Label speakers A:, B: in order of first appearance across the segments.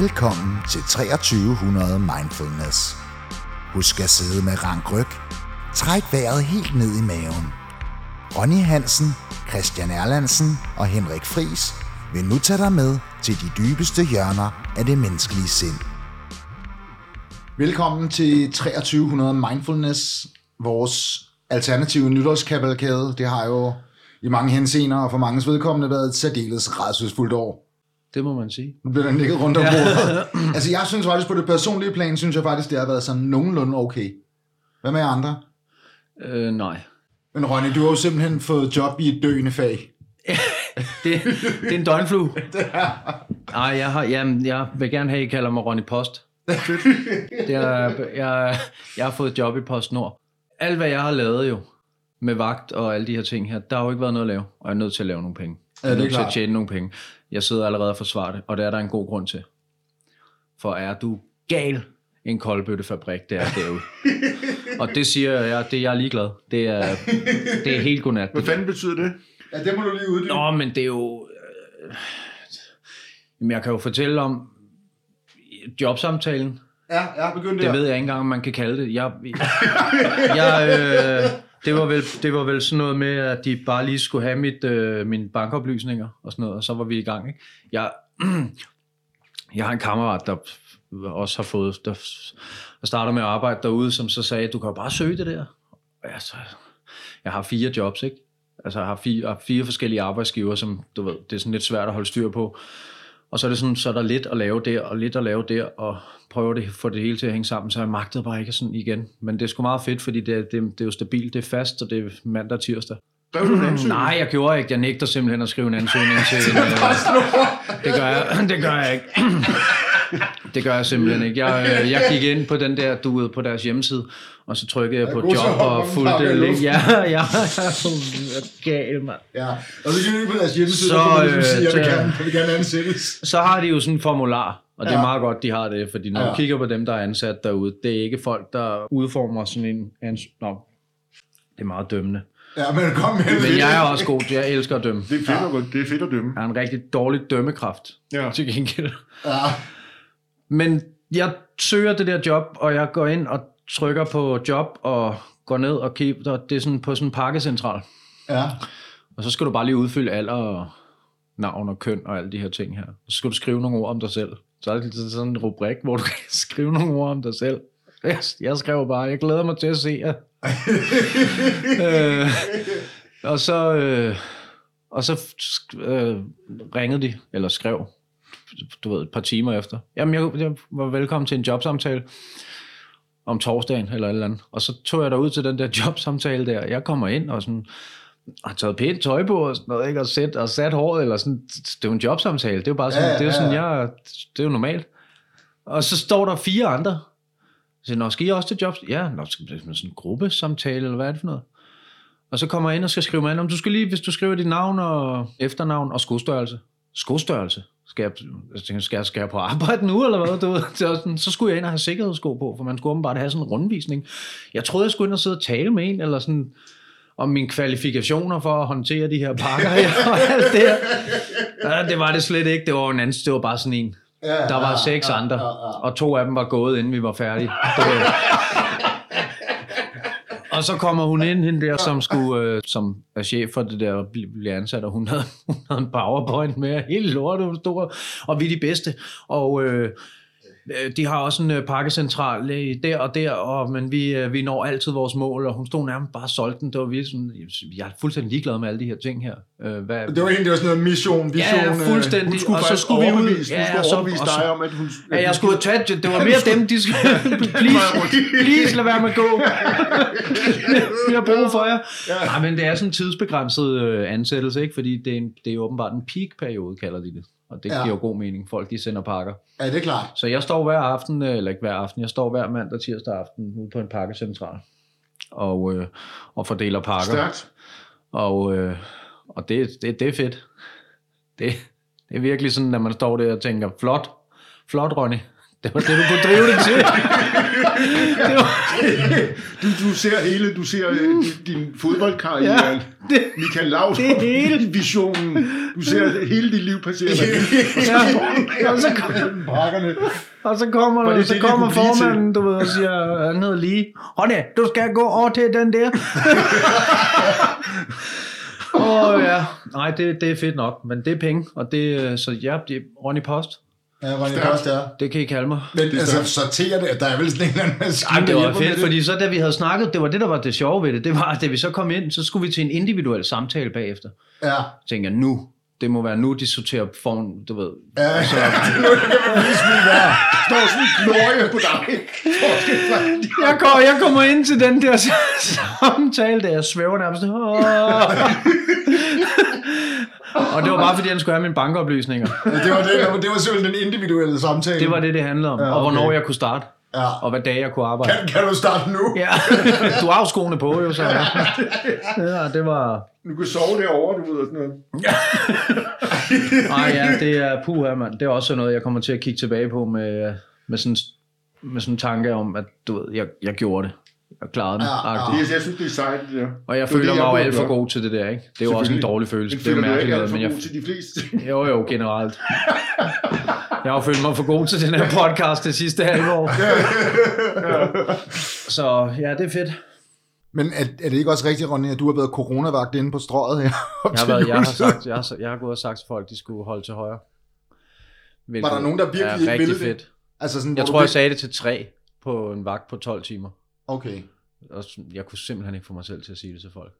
A: Velkommen til 2300 Mindfulness. Husk at sidde med rank ryg. Træk vejret helt ned i maven. Ronny Hansen, Christian Erlandsen og Henrik Fris vil nu tage dig med til de dybeste hjørner af det menneskelige sind. Velkommen til 2300 Mindfulness, vores alternative nytårskavalkade. Det har jo i mange henseender og for mange vedkommende været et særdeles rædselsfuldt år.
B: Det må man sige.
A: Nu bliver der nikket rundt om bordet. altså jeg synes faktisk på det personlige plan, synes jeg faktisk, det har været sådan nogenlunde okay. Hvad med jer andre?
B: Øh, nej.
A: Men Ronny, du har jo simpelthen fået job i et døende fag.
B: det, det er en døgnflue. Nej, jeg, har, jamen, jeg vil gerne have, at I kalder mig Ronny Post. det er, jeg, jeg har fået job i Post Nord. Alt, hvad jeg har lavet jo, med vagt og alle de her ting her, der har jo ikke været noget at lave, og jeg er nødt til at lave nogle penge.
A: Ja,
B: Jeg er
A: det er
B: nødt til at tjene nogle penge. Jeg sidder allerede og forsvarer det, og det er der en god grund til. For er du gal en koldbøttefabrik, det er derude. og det siger jeg, det er jeg ligeglad. Det er, det er helt godnat.
C: Hvad fanden betyder det?
A: Ja, det må du lige uddybe.
B: Nå, men det er jo... Øh, jamen, jeg kan jo fortælle om jobsamtalen.
A: Ja, jeg har begyndt
B: Det ved jeg ikke engang, om man kan kalde det. Jeg, jeg, øh, det, var vel, det var vel sådan noget med, at de bare lige skulle have mit, øh, mine bankoplysninger og sådan noget, og så var vi i gang. Ikke? Jeg, jeg har en kammerat, der også har fået, der, der starter med at arbejde derude, som så sagde, du kan jo bare søge det der. Og jeg, så, jeg har fire jobs, ikke? Altså jeg har fire, jeg har fire forskellige arbejdsgiver, som du ved, det er sådan lidt svært at holde styr på. Og så er det sådan, så er der lidt at lave der, og lidt at lave der, og prøve det, få det hele til at hænge sammen, så jeg magtede bare ikke sådan igen. Men det er sgu meget fedt, fordi det, er- det, det er jo stabilt, det er fast, og det er mandag og tirsdag.
C: Skrev du en ansøgning?
B: Nej, jeg gjorde ikke. Jeg nægter simpelthen at skrive en ansøgning til øh, det gør jeg, det gør jeg ikke. Det gør jeg simpelthen ikke. Jeg, øh, jeg gik ind på den der, du ved, på deres hjemmeside, og så trykkede jeg på
A: til at
B: job og fulgte link. Ja, ja, jeg er gal, mand.
A: Ja, og så kan du på deres hjemmeside,
B: Så,
A: så, der kan man ligesom
B: øh,
A: sige, at jeg vil
B: så-
A: gerne, jeg vil gerne ansættes.
B: Så har de jo sådan en formular, og det er
A: Ja.
B: meget godt, de har det, fordi når
A: Ja.
B: du kigger på dem, der er ansat derude, det er ikke folk, der udformer sådan en... ans- Nå, det er meget dømmende.
A: Ja, men kom med
B: Men jeg er også god, jeg elsker at dømme.
C: Det er fedt, ja. det er fedt at dømme.
B: Jeg har en rigtig dårlig dømmekraft,
C: Ja.
B: til gengæld.
A: Ja,
B: Men jeg søger det der job, og jeg går ind og trykker på job, og går ned og kigger, det er sådan på sådan en pakkecentral.
A: ja.
B: Og så skal du bare lige udfylde alder og navn og køn og alle de her ting her. Så skal du skrive nogle ord om dig selv. Så er det sådan en rubrik, hvor du kan skrive nogle ord om dig selv. Jeg, jeg skrev bare, jeg glæder mig til at se jer. øh, og så, øh, og så øh, ringede de, eller skrev, du ved, et par timer efter. Jamen, jeg, jeg var velkommen til en jobsamtale om torsdagen eller et eller andet. Og så tog jeg derud til den der jobsamtale der. Jeg kommer ind og sådan, har taget pænt tøj på og sådan noget, ikke? Og, sæt, og sat håret, eller sådan. Det er jo en jobsamtale. Det er jo bare sådan,
A: Ja,
B: ja, det er jo
A: ja,
B: sådan,
A: ja.
B: jeg, det er jo normalt. Og så står der fire andre. Så nå, skal I også til jobs? Ja, nå, skal det sådan en gruppesamtale, eller hvad er det for noget? Og så kommer jeg ind og skal skrive mig ind, om du skal lige, hvis du skriver dit navn og efternavn og skostørrelse. Skostørrelse? Skal jeg, tænker, skal, jeg, skal jeg på arbejde nu, eller hvad? Du sådan, så skulle jeg ind og have sikkerhedssko på, for man skulle åbenbart have sådan en rundvisning. Jeg troede, jeg skulle ind og sidde og tale med en, eller sådan, om mine kvalifikationer for at håndtere de her pakker her, og alt det her. Ja, det var det slet ikke. Det var en anden, det var bare sådan en.
A: Ja,
B: Der var
A: ja,
B: seks
A: ja,
B: andre,
A: ja, ja.
B: og to af dem var gået, inden vi var færdige. Det. Og så kommer hun ind, hende der, som, skulle, øh, som er chef for det der, og bl- bliver ansat, og hun havde, hun havde en powerpoint med, hele lortet, hun stod, og- og vi er de bedste. Og øh, de har også en øh, pakkecentral øh, der og der, og, men vi, øh, vi når altid vores mål, og hun stod nærmest bare og solgte den. Det var virkelig sådan, jeg er fuldstændig ligeglad med alle de her ting her. Øh, hvad,
A: Det var egentlig også noget mission, vision.
B: Ja,
A: øh,
B: fuldstændig.
C: Hun skulle
B: og så skulle vi ud.
C: overbevise, hun skulle
B: og så-
C: overbevise dig om, at hun...
B: Ja, jeg skulle taget det. var mere dem, de skulle... Please, please lad være med at gå. Vi har brug for jer. Nej, men det er sådan en tidsbegrænset øh, ansættelse, ikke? Fordi det er, en, det er åbenbart en peak-periode, kalder de det. Og det
A: Ja.
B: giver jo god mening. Folk, de sender pakker.
A: Ja, det er klart.
B: Så jeg står hver aften, øh, eller ikke hver aften, jeg står hver mandag, tirsdag aften ude på en pakkecentral. Og, øh, og fordeler pakker.
C: Stærkt.
B: Og, øh, og det, det, det er fedt. Det, det er virkelig sådan, at man står der og tænker, flot, flot Ronny, Det var det, du kunne drive det til. Det var,
C: Du, du ser hele, du ser øh, din, din fodboldkarriere.
B: Ja, det-
C: Michael Laudrup,
B: det hele.
C: visionen. Du ser hele dit liv passere.
B: ja, og så,
C: Bakkerne.
B: og så kommer,
C: det
B: så
C: det, det
B: kommer
C: til?
B: formanden, du ved, og siger, han hedder lige, Ronny, du skal gå over til den der. Åh oh, ja, nej, det, det er fedt nok, men det er penge, og det, øh, så ja, det er Ronny Post,
A: Ja, Ronny. Post, ja.
B: det kan I kalde mig.
A: Men altså, sorterer det, der er vel sådan en eller anden maskine,
B: Ej, det var fedt, fordi så da vi havde snakket, det var det, der var det sjove ved det, det var, at da vi så kom ind, så skulle vi til en individuel samtale bagefter.
A: Ja,
B: Så tænkte jeg, nu, det må være nu, de sorterer form, du ved.
A: ja. Så, nu kan man lige smide være.
C: Der var sådan en glorie på dig.
B: Jeg, kom, jeg kommer ind til den der samtale, der jeg svæver nærmest. og det var bare, fordi han skulle have mine bankoplysninger.
A: Ja, det var det, det var simpelthen den individuelle samtale.
B: Det var det, det handlede om.
A: Ja,
B: Og
A: okay.
B: hvornår jeg kunne starte.
A: Ja.
B: Og hvad dage jeg kunne arbejde.
A: Kan, kan du starte nu?
B: Ja, du har jo skoene på, jo, så. Ja, det var...
C: Du kan sove derovre, du ved, og sådan noget.
B: Nej, ja, det er puha, mand. Det er også noget, jeg kommer til at kigge tilbage på med, med sådan med sådan en tanke om, at du ved, jeg, jeg gjorde det. Jeg klarede det.
A: Ja, ja.
C: Det, jeg synes, det er sejt, det der.
B: Og jeg
C: Det er
B: føler
C: det,
B: mig jo alt for god til det der, ikke? Det er jo også en dårlig følelse.
C: Det
B: Det er jo mærkeligt,
C: alt for
B: noget, men jeg,
C: god til de fleste.
B: jo jo, generelt. Jeg har følt mig for god til den her podcast det sidste halve år. Så ja, det er fedt.
A: Men er, er det ikke også rigtigt, Ronny, at du har været coronavagt inde på strøget her?
B: Jeg har, været, jeg har, sagt, jeg, har, jeg har gået og sagt til folk, de skulle holde til højre. Hvilket
A: Var der nogen, der virkelig
B: er
A: ikke ville det?
B: fedt.
A: Altså sådan,
B: Jeg tror,
A: du
B: jeg sagde det til tre på en vagt på 12 timer.
A: Okay.
B: Og jeg kunne simpelthen ikke få mig selv til at sige det til folk.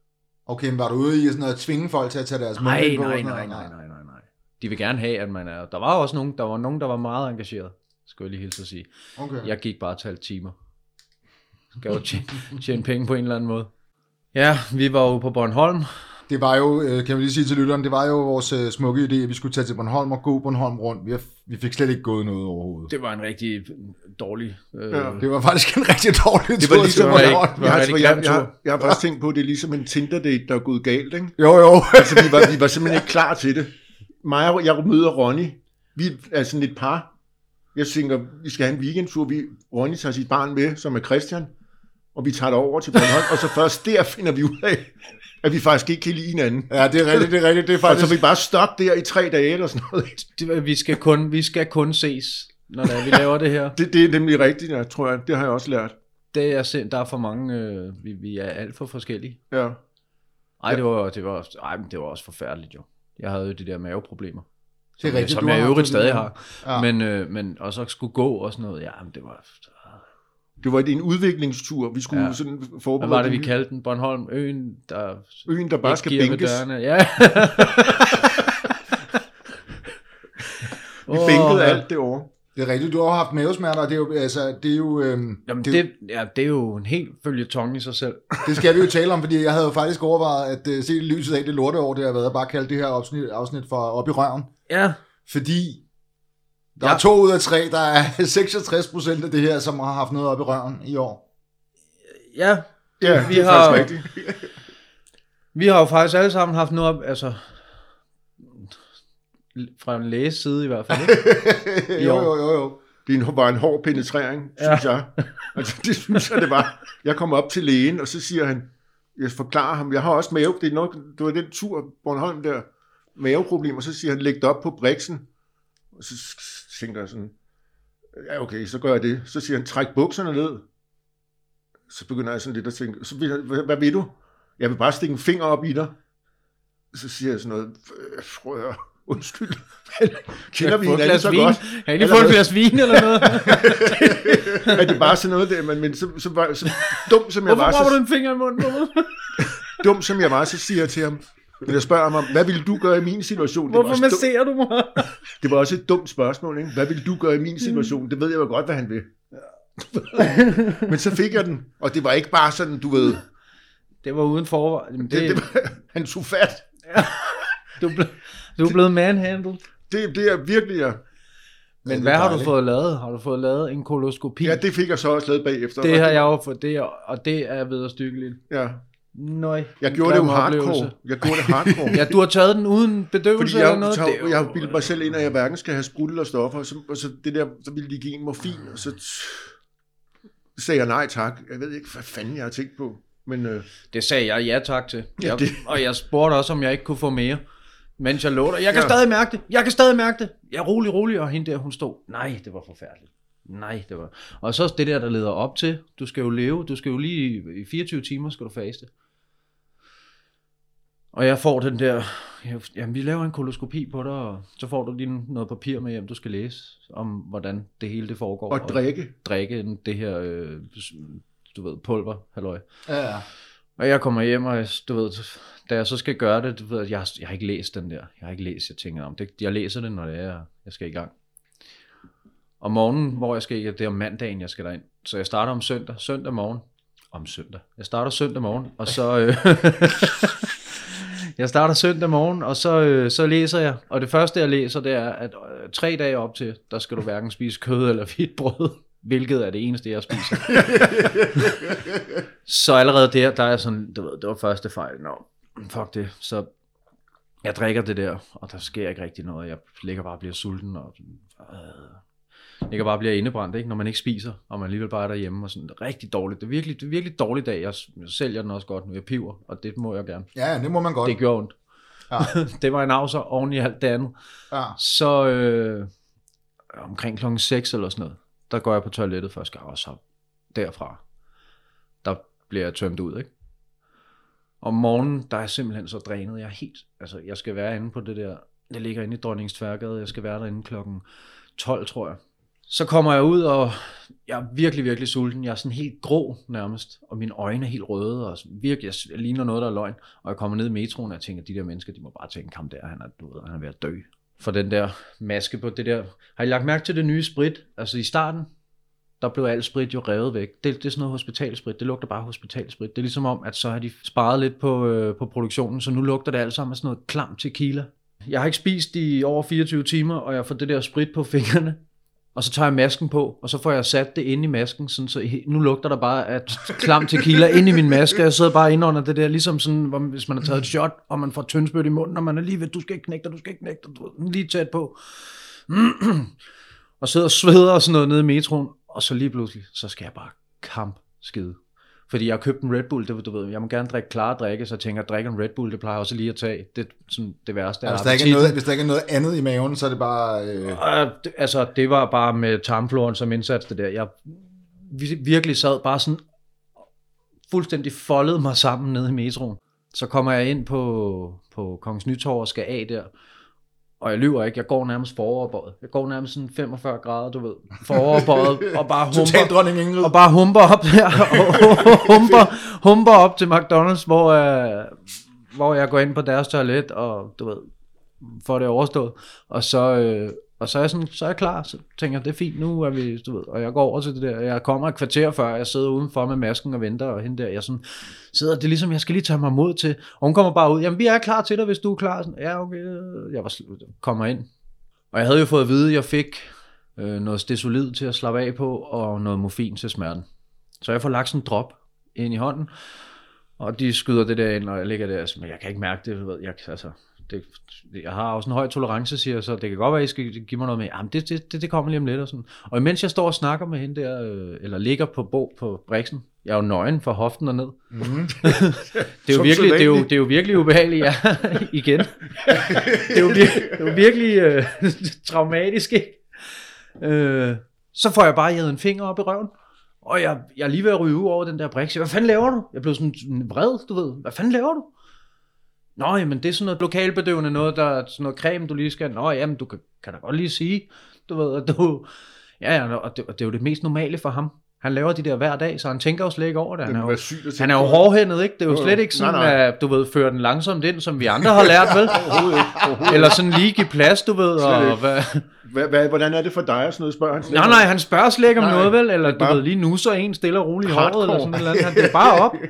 A: Okay, men var du ude i sådan at tvinge folk til at tage deres mundbind på?
B: nej, nej,
A: noget?
B: nej, nej, nej, nej. De vil gerne have, at man er... Der var også nogen, der var nogen, der var meget engageret, skulle jeg lige hilse at sige.
A: Okay.
B: Jeg gik bare til timer. Skal jo tjene, tjene penge på en eller anden måde. Ja, vi var jo på Bornholm.
A: Det var jo, øh, kan vi lige sige til lytteren, det var jo vores øh, smukke idé, at vi skulle tage til Bornholm og gå Bornholm rundt. Vi, har, vi fik slet ikke gået noget overhovedet. Det,
B: var en rigtig dårlig... Øh,
C: Ja.
A: det var faktisk en rigtig dårlig
C: Det
A: tur
C: var ligesom,
A: til
B: var ikke-
A: Bornholm.
B: var
C: jeg, jeg, jeg, jeg,
B: tur.
C: jeg har faktisk tænkt på, at det er ligesom en Tinder-date, der er gået galt, ikke?
A: Jo, jo.
C: Altså, vi var, vi var simpelthen ikke klar til det. Mig og jeg møder Ronny. Vi er sådan et par. Jeg tænker, vi skal have en weekendtur. Vi, Ronny tager sit barn med, som er Christian. Og vi tager det over til Bornholm. og så først der finder vi ud af, at vi faktisk ikke kan lide hinanden.
A: Ja, det er rigtigt, det er rigtigt. Det er
C: Og så
A: faktisk...
C: vi bare stok der i tre dage eller sådan noget.
B: det, vi, skal kun, vi skal kun ses, når det er, vi laver det her.
C: Det, det er nemlig rigtigt, jeg tror jeg. Det har jeg også lært.
B: Det er, sind- der er for mange... Øh, vi, vi er alt for forskellige.
C: Ja.
B: Ej, det var, det var, ej, men det var også forfærdeligt jo. Jeg havde jo de der maveproblemer.
A: Det er
B: som,
A: rigtigt,
B: Som
A: du
B: jeg
A: har
B: i øvrigt stadig har.
A: Ja.
B: Men, øh, men og så skulle gå og sådan noget. Ja, men det var...
C: Det var en udviklingstur. Vi skulle ja. Sådan
B: Hvad
C: forberede
B: var det, vi kaldte den? Bornholm, øen, der
C: Øen, der bare skal bænkes.
B: Ja.
C: Vi bænkede alt det over.
A: Det er rigtigt, du har haft mavesmerter, og det er jo, altså, det er jo, øhm,
B: Jamen,
A: det,
B: det, ja, det er jo en helt følge tong i sig selv.
A: det skal vi jo tale om, fordi jeg havde jo faktisk overvejet at uh, se i lyset af det lorteår, det har været, bare kalde det her afsnit, afsnit for op i røven.
B: Ja.
A: Fordi der
B: Ja.
A: er to ud af tre, der er 66 procent af det her, som har haft noget op i røven i år.
B: Ja,
C: Ja,
B: Vi
C: det er
B: har-
C: rigtigt.
B: vi har jo faktisk alle sammen haft noget op, altså fra en læges side i hvert fald, ikke?
A: jo, jo, jo, jo.
C: Det er var en hård penetrering,
B: Ja.
C: synes jeg. Altså, det synes jeg, det var. Jeg kom op til lægen, og så siger han, jeg forklarer ham, jeg har også mave, det, er nok, det var den tur, Bornholm der, maveproblemer, så siger han, læg det op på briksen. Og så tænker jeg sådan, ja okay, så gør jeg det. Så siger han, træk bukserne ned. Så begynder jeg sådan lidt at tænke, så vil hvad, hvad vil du? Jeg vil bare stikke en finger op i dig. Så siger jeg sådan noget, "Øh, frøer, undskyld. Kender vi hinanden så
B: vin?
C: godt?
B: Har I lige fået et glas vin eller noget?
C: er det bare sådan noget der, men, men så, så, var, så dum som jeg
B: Hvorfor
C: var,
B: prøver du
C: så,
B: en finger i munden
C: dum som jeg var, så siger jeg til ham, men jeg spørger ham, hvad ville du gøre i min situation? Det
B: Hvorfor masserer du mig?
C: det var også et dumt spørgsmål, ikke? Hvad ville du gøre i min situation? Det ved jeg jo godt, hvad han vil. men så fik jeg den, og det var ikke bare sådan, du ved,
B: Det var uden forvej.
C: Det,
B: det,
C: det var, han tog fat.
B: du, er ble, du er blevet manhandled.
C: Det, det er virkelig, ja.
B: Men hvad har du fået lavet? Har du fået lavet en koloskopi?
C: ja, det fik jeg så også lavet bagefter.
B: det har jeg jo fået, det, og det er vederstykkeligt.
C: Ja,
B: Nøj.
C: Jeg gjorde det jo hardcore.
B: oplevelse.
C: Jeg gjorde det hardcore.
B: Ja, du har taget den uden bedøvelse
C: Fordi jeg,
B: eller noget?
C: tager,
B: er
C: jeg har bildet mig selv ind, at jeg hverken skal have sprut eller stoffer, og så, og så, det der, så ville de give en morfin, og så sagde jeg nej tak. Jeg ved ikke, hvad fanden jeg har tænkt på. Men øh,
B: Det sagde jeg ja tak til.
C: Ja,
B: Jeg,
C: det-
B: Og jeg spurgte også, om jeg ikke kunne få mere. Mens jeg lå der. Jeg kan
C: Ja.
B: stadig mærke det. Jeg kan stadig mærke det. Jeg er rolig, rolig. Og hende der, hun stod. Nej, det var forfærdeligt. Nej, det var... Og så det der, der leder op til. Du skal jo leve. Du skal jo lige i 24 timer, skal du faste. Og jeg får den der... Jamen, vi laver en koloskopi på dig, og så får du lige noget papir med hjem, du skal læse om, hvordan det hele det foregår.
C: og drikke.
B: drikke en- det her, øh, du ved, pulver, halløj.
A: Ja, ja.
B: Og jeg kommer hjem, og du ved, da jeg så skal gøre det, du ved, jeg, har- jeg har ikke læst den der. Jeg har ikke læst, jeg tænker om det. Jeg læser det, når det er, jeg skal i gang. Om morgenen, hvor jeg skal, det er om mandagen, jeg skal derind. Så jeg starter om søndag, søndag morgen. Om søndag. Jeg starter søndag morgen, og så... Øh, jeg starter søndag morgen, og så, øh, så læser jeg. Og det første, jeg læser, det er, at øh, tre dage op til, der skal du hverken spise kød eller hvidt brød. Hvilket er det eneste, jeg spiser. så allerede der, der er sådan, du ved, det var første fejl. Nå, fuck det. Så jeg drikker det der, og der sker ikke rigtig noget. Jeg ligger bare og bliver sulten, og øh, ligger bare og bliver indebrændt, ikke? når man ikke spiser, og man alligevel bare er derhjemme. Og sådan, det er rigtig dårligt. Det er virkelig, det er virkelig dårlig dag. Jeg, jeg sælger den også godt nu. Jeg piver, og det må jeg gerne.
A: Ja, det må man godt.
B: Det gjorde ondt.
A: Ja.
B: det var en afser oven i alt det andet.
A: Ja.
B: Så øh, omkring klokken 6 eller sådan noget, der går jeg på toilettet første gang, og så derfra, der bliver jeg tømt ud, ikke? Om morgenen, der er jeg simpelthen så drænet. Jeg er helt, altså jeg skal være inde på det der, det ligger inde i Dronningens Tværgade, jeg skal være derinde klokken 12, tror jeg. Så kommer jeg ud, og jeg er virkelig, virkelig sulten. Jeg er sådan helt grå nærmest, og mine øjne er helt røde, og sådan virkelig, jeg ligner noget, der er løgn. Og jeg kommer ned i metroen, og jeg tænker, de der mennesker, de må bare tænke, ham der, han er, du ved, han er ved at dø. For den der maske på det der. Har I lagt mærke til det nye sprit? Altså i starten, der blev alt sprit jo revet væk. Det, det er sådan noget hospitalsprit. Det lugter bare hospitalsprit. Det er ligesom om, at så har de sparet lidt på, øh, på produktionen, så nu lugter det alt sammen af sådan noget klam tequila. Jeg har ikke spist i over 24 timer, og jeg får det der sprit på fingrene. Og så tager jeg masken på, og så får jeg sat det ind i masken, sådan så nu lugter der bare af klam tequila ind i min maske. Jeg sidder bare inde under det der, ligesom sådan, hvor, hvis man har taget et shot, og man får tyndspyt i munden, og man er lige ved, du skal ikke knække dig, du skal ikke knække dig, du lige tæt på. og sidder og sveder og sådan noget nede i metroen, og så lige pludselig, så skal jeg bare kamp skide. Fordi jeg har købt en Red Bull, det, du ved, jeg må gerne drikke klare drikke, så jeg tænker, at drikke en Red Bull, det plejer jeg også lige at tage. Det er sådan det værste. Af
A: hvis, der ikke er noget, hvis der ikke er noget andet i maven, så er det bare... Øh,
B: Øh, det, altså, det var bare med tarmfloren som indsats, det der. Jeg vi- virkelig sad bare sådan fuldstændig foldede mig sammen nede i metroen. Så kommer jeg ind på, på Kongens Nytorv og skal af der. Og jeg lyver ikke, jeg går nærmest foroverbøjet. Jeg går nærmest sådan 45 grader, du ved, foroverbøjet, og bare humper,
A: dronning Ingrid.
B: og bare humper op der, og humper, humper op til McDonald's, hvor, øh, hvor jeg går ind på deres toilet, og du ved, får det overstået. Og så, øh, og så er jeg sådan, så er jeg klar, så tænker jeg, det er fint, nu er vi, du ved, og jeg går over til det der, jeg kommer et kvarter før, jeg sidder udenfor med masken og venter, og hende der, jeg sådan, sidder, det er ligesom, jeg skal lige tage mig mod til, og hun kommer bare ud, jamen vi er klar til dig, hvis du er klar, sådan, ja okay, jeg var, sl- kommer ind, og jeg havde jo fået at vide, at jeg fik øh, noget stesolid til at slappe af på, og noget morfin til smerten. Så jeg får lagt sådan en drop ind i hånden, og de skyder det der ind, og jeg ligger der, men jeg kan ikke mærke det, du ved, jeg, altså, det, jeg har også en høj tolerance, siger jeg, så det kan godt være, at I skal give mig noget med, jamen det, det, det, det kommer lige om lidt, og sådan. Og imens jeg står og snakker med hende der, øh, eller ligger på, bo, på briksen, jeg er jo nøgen fra hoften og ned.
A: Mm.
B: det, er jo virkelig, det, er jo, det er jo virkelig ubehageligt, ja, igen. det, er jo virkelig, det er jo virkelig øh, traumatisk, ikke? Øh, så får jeg bare jævet en finger op i røven, og jeg, jeg er lige ved at ryge ud over den der brik. Så, hvad fanden laver du? Jeg blev sådan sådan vred, du ved. Hvad fanden laver du? Nå, jamen det er sådan noget lokalbedøvende noget, der er sådan noget creme, du lige skal... Nå, jamen du kan, kan da godt lige sige, du ved, at du... Ja, ja, og det, og det er jo det mest normale for ham. Han laver de der hver dag, så han tænker jo slet ikke over det. Han er jo,
C: at tænke
B: han er jo hårdhændet, ikke? Det er jo slet ikke sådan,
C: Nej, nej.
B: at du ved, føre den langsomt ind, som vi andre har lært, vel?
C: Overhovedet ikke. Overhovedet.
B: Eller sådan lige give plads, du ved, og hvad...
C: Hvad, hvad, hvordan er det for dig og sådan noget, spørger han slet
B: Nej, nej, han spørger slet ikke om
C: Nej,
B: noget, vel? Eller du ved, lige nu så en stille og roligt i håret, eller sådan et eller andet. Han- Det er bare op.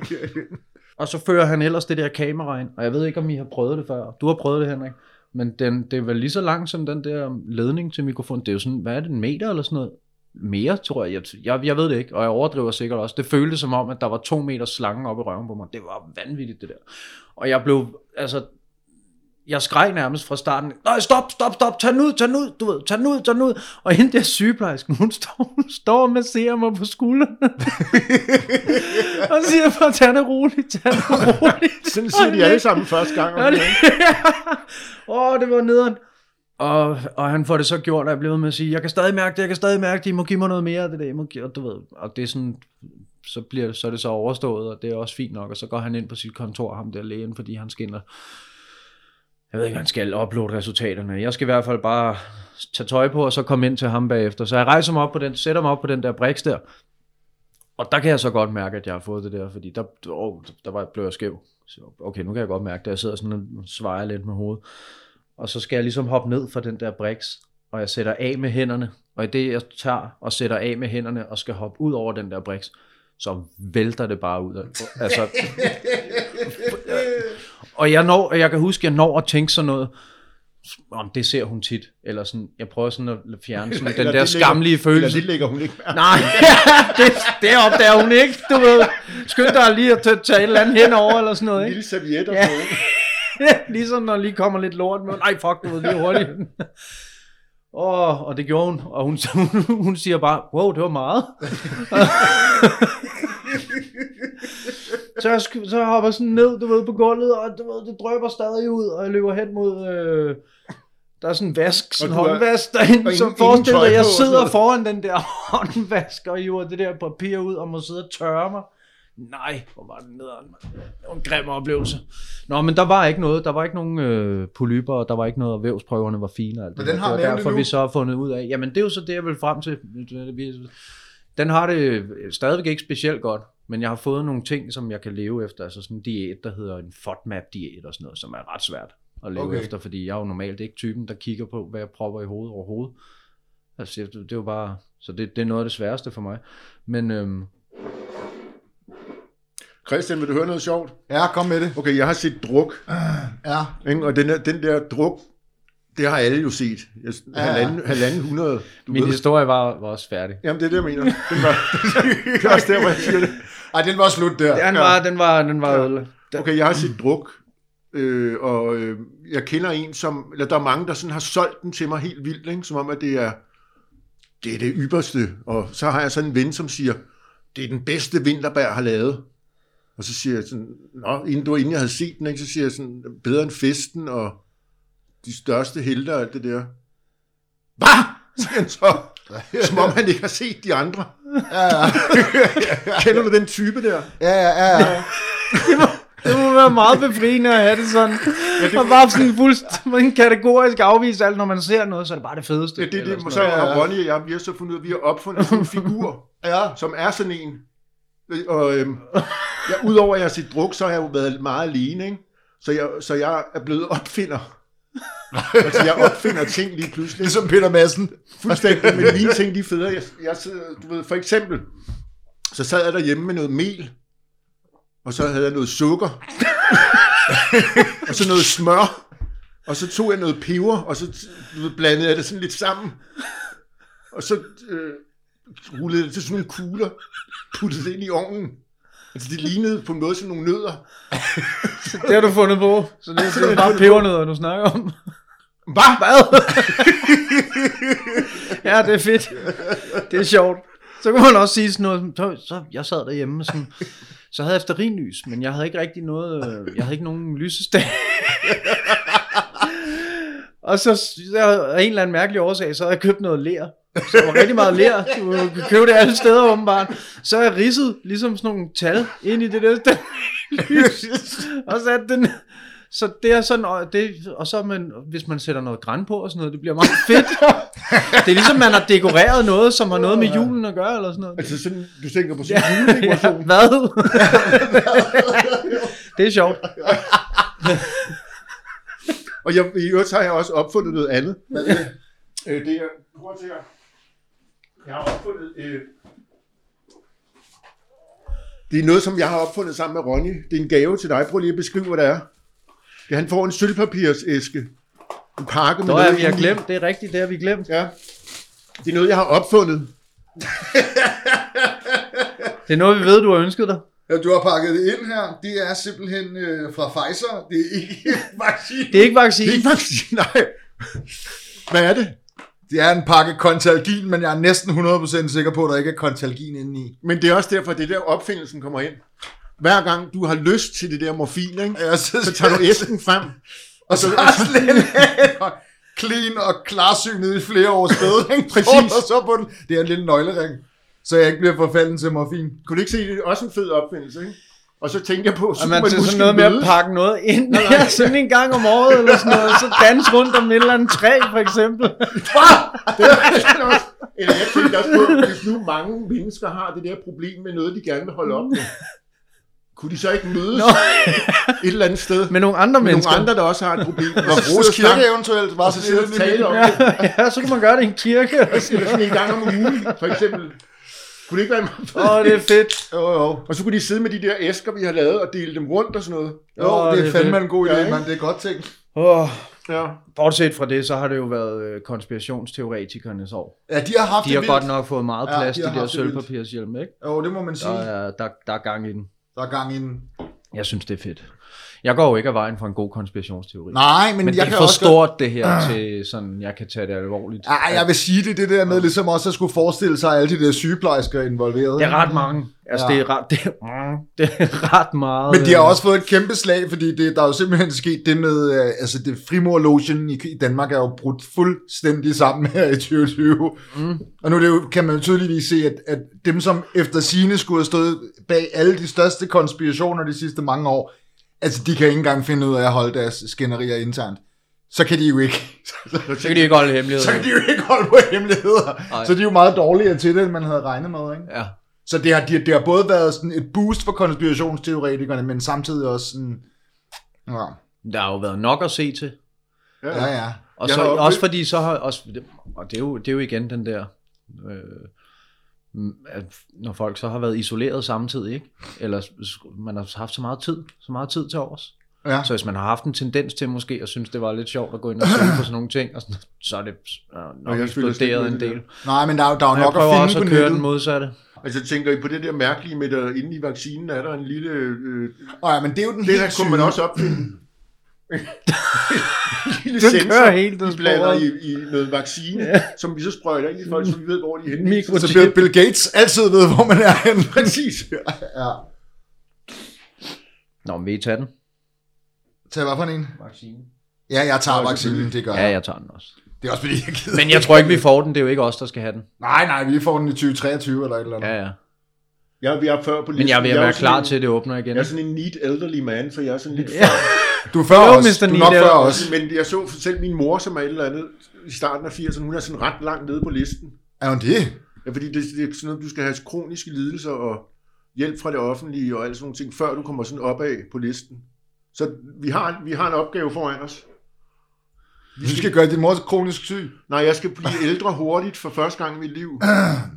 B: Og så fører han ellers det der kamera ind, og jeg ved ikke, om I har prøvet det før. Du har prøvet det, Henrik. Men den, det er vel lige så langt som den der ledning til mikrofonen. Det er jo sådan, hvad er det, en meter eller sådan noget? Mere, tror jeg. jeg. Jeg, ved det ikke, og jeg overdriver sikkert også. Det føltes som om, at der var to meter slange op i røven på mig. Det var vanvittigt, det der. Og jeg blev, altså, jeg skreg nærmest fra starten, nej, stop, stop, stop, tag den ud, tag den ud, du ved, tag den ud, tag den ud. Og hende der sygeplejersken, hun står, hun står og masserer mig på skulderen. og siger bare, tag det roligt, tag det roligt.
C: Sådan siger de alle sammen første gang.
B: Åh, det var nederen. Og, og han får det så gjort, at jeg blev med at sige, jeg kan stadig mærke det, jeg kan stadig mærke det, I må give mig noget mere af det der, I må give, og du ved, og det er sådan, så, bliver, så er det så overstået, og det er også fint nok, og så går han ind på sit kontor, ham der lægen, fordi han skinner, jeg ved ikke, han skal uploade resultaterne. Jeg skal i hvert fald bare tage tøj på, og så komme ind til ham bagefter. Så jeg rejser mig op på den, sætter mig op på den der briks der, og der kan jeg så godt mærke, at jeg har fået det der, fordi der, oh, der var, blev jeg skæv. Så, okay, nu kan jeg godt mærke det. Jeg sidder sådan og svejer lidt med hovedet. Og så skal jeg ligesom hoppe ned fra den der briks, og jeg sætter af med hænderne. Og i det, jeg tager og sætter af med hænderne og skal hoppe ud over den der briks, så vælter det bare ud. Altså, og jeg, når, jeg kan huske, jeg når at tænke sådan noget, om det ser hun tit, eller sådan, jeg prøver sådan at fjerne sådan den der skamlige følelse.
C: Eller det lægger hun ikke mærke.
B: Nej, det, det opdager hun ikke, du ved. Skynd dig lige at tage, et eller andet henover, eller sådan noget,
C: En
B: ikke?
C: lille serviet og
B: Ja. ligesom når lige kommer lidt lort med, nej fuck, du ved, lige hurtigt. Oh, og det gjorde hun, og hun, hun, hun siger bare, wow, det var meget. Så, jeg, så hopper jeg sådan ned, du ved, på gulvet, og du ved, det drøber stadig ud, og jeg løber hen mod, øh, der er sådan en vask, sådan en
C: er-
B: håndvask derinde,
C: og
B: så
C: ingen-
B: forestil
C: ingen
B: dig, jeg sidder foran den der håndvask, og hiver det der papir ud, og må sidde og tørre mig. Nej, hvor var den nederen, mand. Det var en grim oplevelse. Nå, men der var ikke noget. Der var ikke nogen øh, polyper, og der var ikke noget, og vævsprøverne var fine. Og alt
A: Men
B: det
A: den har
B: det var
A: maven
B: derfor,
A: endnu.
B: vi så har fundet ud af. Jamen, det er jo så det, jeg vil frem til. Den har det stadigvæk ikke specielt godt, men jeg har fået nogle ting, som jeg kan leve efter. Altså sådan en diæt, der hedder en FODMAP-diæt og sådan noget, som er ret svært at leve
A: Okay.
B: efter, fordi jeg er jo normalt ikke typen, der kigger på, hvad jeg propper i hovedet overhovedet. Altså, det, det er jo bare... Så det, det er noget af det sværeste for mig. Men øhm,
C: Christian, vil du høre noget sjovt?
A: Ja, kom med det.
C: Okay, jeg har set druk,
A: Ja,
C: ikke? og den, der, den der druk, det har alle jo set. Jeg,
A: Ja, ja.
C: halvanden, halvanden hundrede, du
B: min
C: ved.
B: historie var, var også færdig.
C: Jamen, det er det, jeg mener. Den var, det er også der, hvor jeg siger det.
A: Ej, den var slut der.
B: Den var, den var, den var ødelagt.
C: Okay, jeg har set druk, øh, og øh, jeg kender en, som, eller der er mange, der sådan har solgt den til mig helt vildt, ikke? som om, at det er det, er det ypperste. Og så har jeg sådan en ven, som siger, det er den bedste vinterbær har lavet. Og så siger jeg sådan, Nå, inden, du, inden jeg havde set den, ikke, så siger jeg sådan, bedre end festen og de største helte og alt det der. Hvad? Siger han så, som om han ikke har set de andre.
A: Ja, ja,
C: Kender du den type der?
A: ja, ja, ja, ja.
B: Det må være meget befriende at have det sådan. Ja, og bare sådan fuldstændig kategorisk afvise alt, når man ser noget, så er det bare det fedeste.
C: Ja, det, det,
B: sådan
C: så har Ronny og jeg, vi har så fundet ud af, vi har opfundet en figur,
A: ja.
C: som er sådan en. Og øhm, ja, udover at jeg har set druk, så har jeg jo været meget alene, ikke? Så jeg, så jeg er blevet opfinder. Altså, jeg opfinder ting lige pludselig.
A: Ligesom Peter Madsen.
C: Fuldstændig, men mine ting, de er federe. Jeg, jeg sidder, du ved, for eksempel, så sad jeg derhjemme med noget mel, og så havde jeg noget sukker, og så noget smør, og så tog jeg noget peber, og så du ved, blandede jeg det sådan lidt sammen, og så øh, rullede jeg det til sådan nogle kugler, puttede det ind i ovnen. Altså, det lignede på en måde som nogle nødder.
B: Det har du fundet på. Så det, det er bare pebernødder, du snakker om.
C: Hvad?
B: Hvad? ja, det er fedt. Det er sjovt. Så kan man også sige sådan noget, så, så jeg sad derhjemme sådan, så havde jeg efterrinlys, men jeg havde ikke rigtig noget, øh, jeg havde ikke nogen lysestage. og så af en eller anden mærkelig årsag, så havde jeg købt noget ler. Så var rigtig meget ler. Du kan købe det alle steder åbenbart. Så har jeg ridset ligesom sådan nogle tal ind i det der der lys. Og sat den så det er sådan, og, det, og så man, hvis man sætter noget græn på og sådan noget, det bliver meget fedt. det er ligesom, man har dekoreret noget, som har noget med julen at gøre, eller sådan noget.
C: Altså, sådan, du tænker på sådan en
B: ja,
C: juledekoration.
B: hvad? det er sjovt.
C: Og jeg, i øvrigt har jeg også opfundet noget andet. Øh, det er, prøv at se her. Jeg har opfundet... Øh, det er noget, som jeg har opfundet sammen med Ronny. Det er en gave til dig. Prøv lige at beskrive, hvad det er. Det, han får en sølvpapirsæske. En pakke med
B: Nå
C: noget
B: ja, vi har glemt, det er rigtigt, det har vi glemt.
C: Ja. Det er noget, jeg har opfundet.
B: Det er noget, vi ved, du har ønsket dig.
A: Ja, du har pakket det ind her. Det er simpelthen øh, fra Pfizer. Det er ikke vaccine.
B: Det er ikke vaccine.
C: Det er ikke vaccine, nej. Hvad er det?
A: Det er en pakke kontalgin, men jeg er næsten 100% sikker på, at der ikke er kontalgin inde i.
C: Men det er også derfor, at det der opfindelsen kommer ind. Hver gang du har lyst til det der morfin, ikke?
A: Ja, så,
C: så tager du æsken frem.
A: og så har slet clean og klarsynet i flere års sted. ikke?
C: Præcis.
A: Og så på den. Det er en lille nøglering, så jeg ikke bliver forfalden til morfin.
C: Kunne du ikke se, det er også en fed opfindelse, ikke? Og så tænkte jeg på, så
B: Og man
C: man
B: sådan noget med at pakke noget ind nej, nej. sådan en gang om året, eller sådan noget, så danse rundt om et eller andet træ, for eksempel.
C: Eller jeg tænkte også på, hvis nu mange mennesker har det der problem med noget, de gerne vil holde op med, kunne de så ikke mødes
B: Nå.
C: et eller andet sted
B: Med nogle andre
C: med
B: mennesker.
C: nogle andre, der også har et problem? Og
A: Hvor
C: så
A: Rose Kirke
C: snakke-
A: eventuelt var
C: så
A: sådan
C: sidde og tale om
B: Ja,
C: det.
B: ja, så kunne man gøre det i en kirke.
C: Eller sådan en gang om ugen, for eksempel. Kunne det ikke være meget
B: Åh, oh, det er fedt.
A: Jo, jo.
C: Og så kunne de sidde med de der æsker, vi har lavet, og dele dem rundt og sådan noget.
A: Jo,
B: Åh,
A: det
B: det
A: er
B: er
A: fandme
B: fedt.
A: en god idé,
C: Ja,
A: mand. Det er godt tænkt.
B: Oh,
C: Ja.
B: bortset fra det, så har det jo været øh, konspirationsteoretikernes år.
A: Ja, de har haft
B: De
A: det
B: har
A: vildt.
B: godt nok fået meget
A: Ja,
B: plads,
A: de
B: de, de der
A: det
B: sølvpapirshjelme, ikke?
A: Jo, det må man sige.
B: Der er, der, der er gang i den.
A: Der er gang i den.
B: Jeg synes, det er fedt. Jeg går jo ikke af vejen for en god konspirationsteori.
A: Nej, men,
B: Men
A: jeg
B: det er
A: kan
B: for
A: også
B: stort, det her, til sådan, jeg kan tage det alvorligt.
A: Ej, jeg vil sige det, det der med ligesom også at skulle forestille sig alle de der sygeplejersker involveret.
B: Det er ret mange. Altså,
A: Ja.
B: ja. det, er ret, det, er, mm, det er ret meget.
A: Men de har
B: øh,
A: også fået et kæmpe slag, fordi det, der er jo simpelthen sket det med, øh, altså det frimurlogen i, i Danmark er jo brudt fuldstændig sammen her i 2020.
B: Mm.
A: Og nu er det jo, kan man jo tydeligvis se, at, at dem, som efter sine skulle have stået bag alle de største konspirationer de sidste mange år, altså de kan ikke engang finde ud af at holde deres skænderier internt. Så kan de jo ikke,
B: Så kan de ikke holde hemmelighed.
A: så kan de jo ikke holde på hemmeligheder.
B: Nej.
A: Så de er jo meget dårligere til det, end man havde regnet med, ikke?
B: Ja.
A: Så det har, det, det har både været sådan et boost for konspirationsteoretikerne, men samtidig også sådan... Ja,
B: Der har jo været nok at se til.
A: ja. ja.
B: Og
C: Jeg
B: så, også fordi så har også, og det er jo, det er jo igen den der, øh, at når folk så har været isoleret samtidig, ikke? eller man har haft så meget tid, så meget tid til overs.
A: ja.
B: Så hvis man har haft en tendens til måske at synes, det var lidt sjovt at gå ind og søge på sådan nogle ting, og sådan, så er det øh, nok eksploderet en del.
A: Nej, men der, er jo- der er nok at
B: prøver også
A: finde
B: at
A: på
B: køre den modsatte.
C: Altså tænker I på det der mærkelige med, der inde i vaccinen er der en lille... Øh,
A: Åh, ja, men det er jo den
C: det der kunne man også opfinde. Lille
B: Den
C: sensor,
B: kører helt
C: de blander i, i noget vaccine, ja. som vi så sprøjter ind i folk, så vi ved, hvor de er henne.
B: Mikro-
A: Så Bill, Bill Gates altid ved, hvor man er henne.
C: Præcis.
A: ja.
B: Nå, men vil I tage den?
A: Tag hvad for en?
B: Vaccine.
A: Ja, jeg tager vaccinen, det gør
B: Ja,
A: jeg.
B: jeg tager den også.
A: Det er også fordi, jeg gider.
B: Men jeg tror ikke, vi får den. Det er jo ikke os, der skal have den.
A: Nej, nej, vi får den i 2023 eller et eller andet.
B: Ja, ja.
C: Jeg, vi er før på listen.
B: Men jeg vil være klar
C: en,
B: til, at det åbner igen.
C: Jeg er sådan en neat elderly man, for jeg er sådan lidt
B: Ja.
A: Du er før
B: Jo,
A: os.
B: Mr.
A: Du er nok før os.
C: Men jeg så selv min mor, som er et eller andet i starten af 80'erne, hun er sådan ret langt nede på listen.
A: Er hun det?
C: Ja, fordi det, det er sådan noget, du skal have kroniske lidelser og hjælp fra det offentlige og alle sådan nogle ting, før du kommer sådan opad på listen. Så vi har, vi har en opgave foran os.
A: Du skal gøre din mor kronisk syg.
C: Nej, jeg skal blive ældre hurtigt for første gang i mit liv.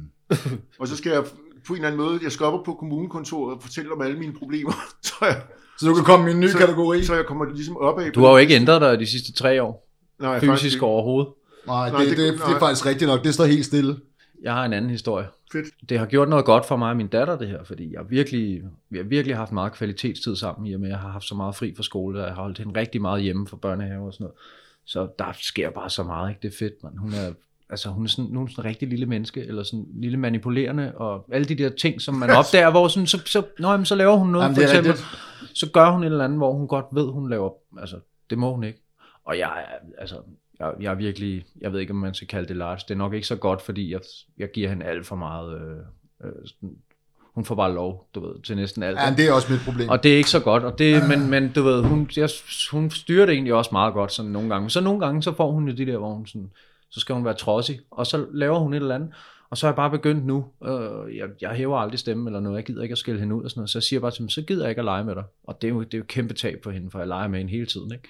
C: og så skal jeg på en eller anden måde, jeg skal op på kommunekontoret og fortælle om alle mine problemer, så jeg,
A: Så du kan komme i en ny
C: Så-
A: kategori.
C: så jeg kommer ligesom opad.
B: Du har jo ikke ændret dig de sidste tre år.
C: Nej, faktisk
B: Fysisk
C: ikke.
B: overhovedet.
A: Nej,
C: Nej,
A: det,
C: det-
A: det, det, det er faktisk rigtigt nok. Det står helt stille.
B: Jeg har en anden historie.
C: Fedt.
B: Det har gjort noget godt for mig og min datter, det her, fordi jeg virkelig, vi har virkelig haft meget kvalitetstid sammen, i og med, at jeg har haft så meget fri fra skole, og jeg har holdt hende rigtig meget hjemme fra børnehave og sådan noget. Så der sker bare så meget, ikke? Det er fedt, man. Hun er, altså, hun er sådan, nu er sådan en rigtig lille menneske, eller sådan lille manipulerende, og alle de der ting, som man opdager, hvor sådan, så, så, nå, jamen, så laver hun noget,
A: Jamen,
B: for eksempel,
A: rigtigt.
B: så gør hun et eller andet, hvor hun godt ved, hun laver, altså, det må hun ikke. Og jeg altså, jeg, jeg er virkelig, jeg ved ikke, om man skal kalde det large. Det er nok ikke så godt, fordi jeg, jeg giver hende alt for meget. Øh, øh, sådan, hun får bare lov, du ved, til næsten alt.
A: Ja, det er også mit problem.
B: Og det er ikke så godt, og det, men, men du ved, hun, jeg, hun styrer det egentlig også meget godt sådan nogle gange. Så nogle gange, så får hun jo de der, hvor hun sådan, så skal hun være trodsig, og så laver hun et eller andet. Og så er jeg bare begyndt nu, øh, jeg, jeg hæver aldrig stemme eller noget, jeg gider ikke at skille hende ud og sådan noget, så jeg siger bare til hende, så gider jeg ikke at lege med dig. Og det er jo, det er jo et kæmpe tab for hende, for jeg leger med hende hele tiden, ikke?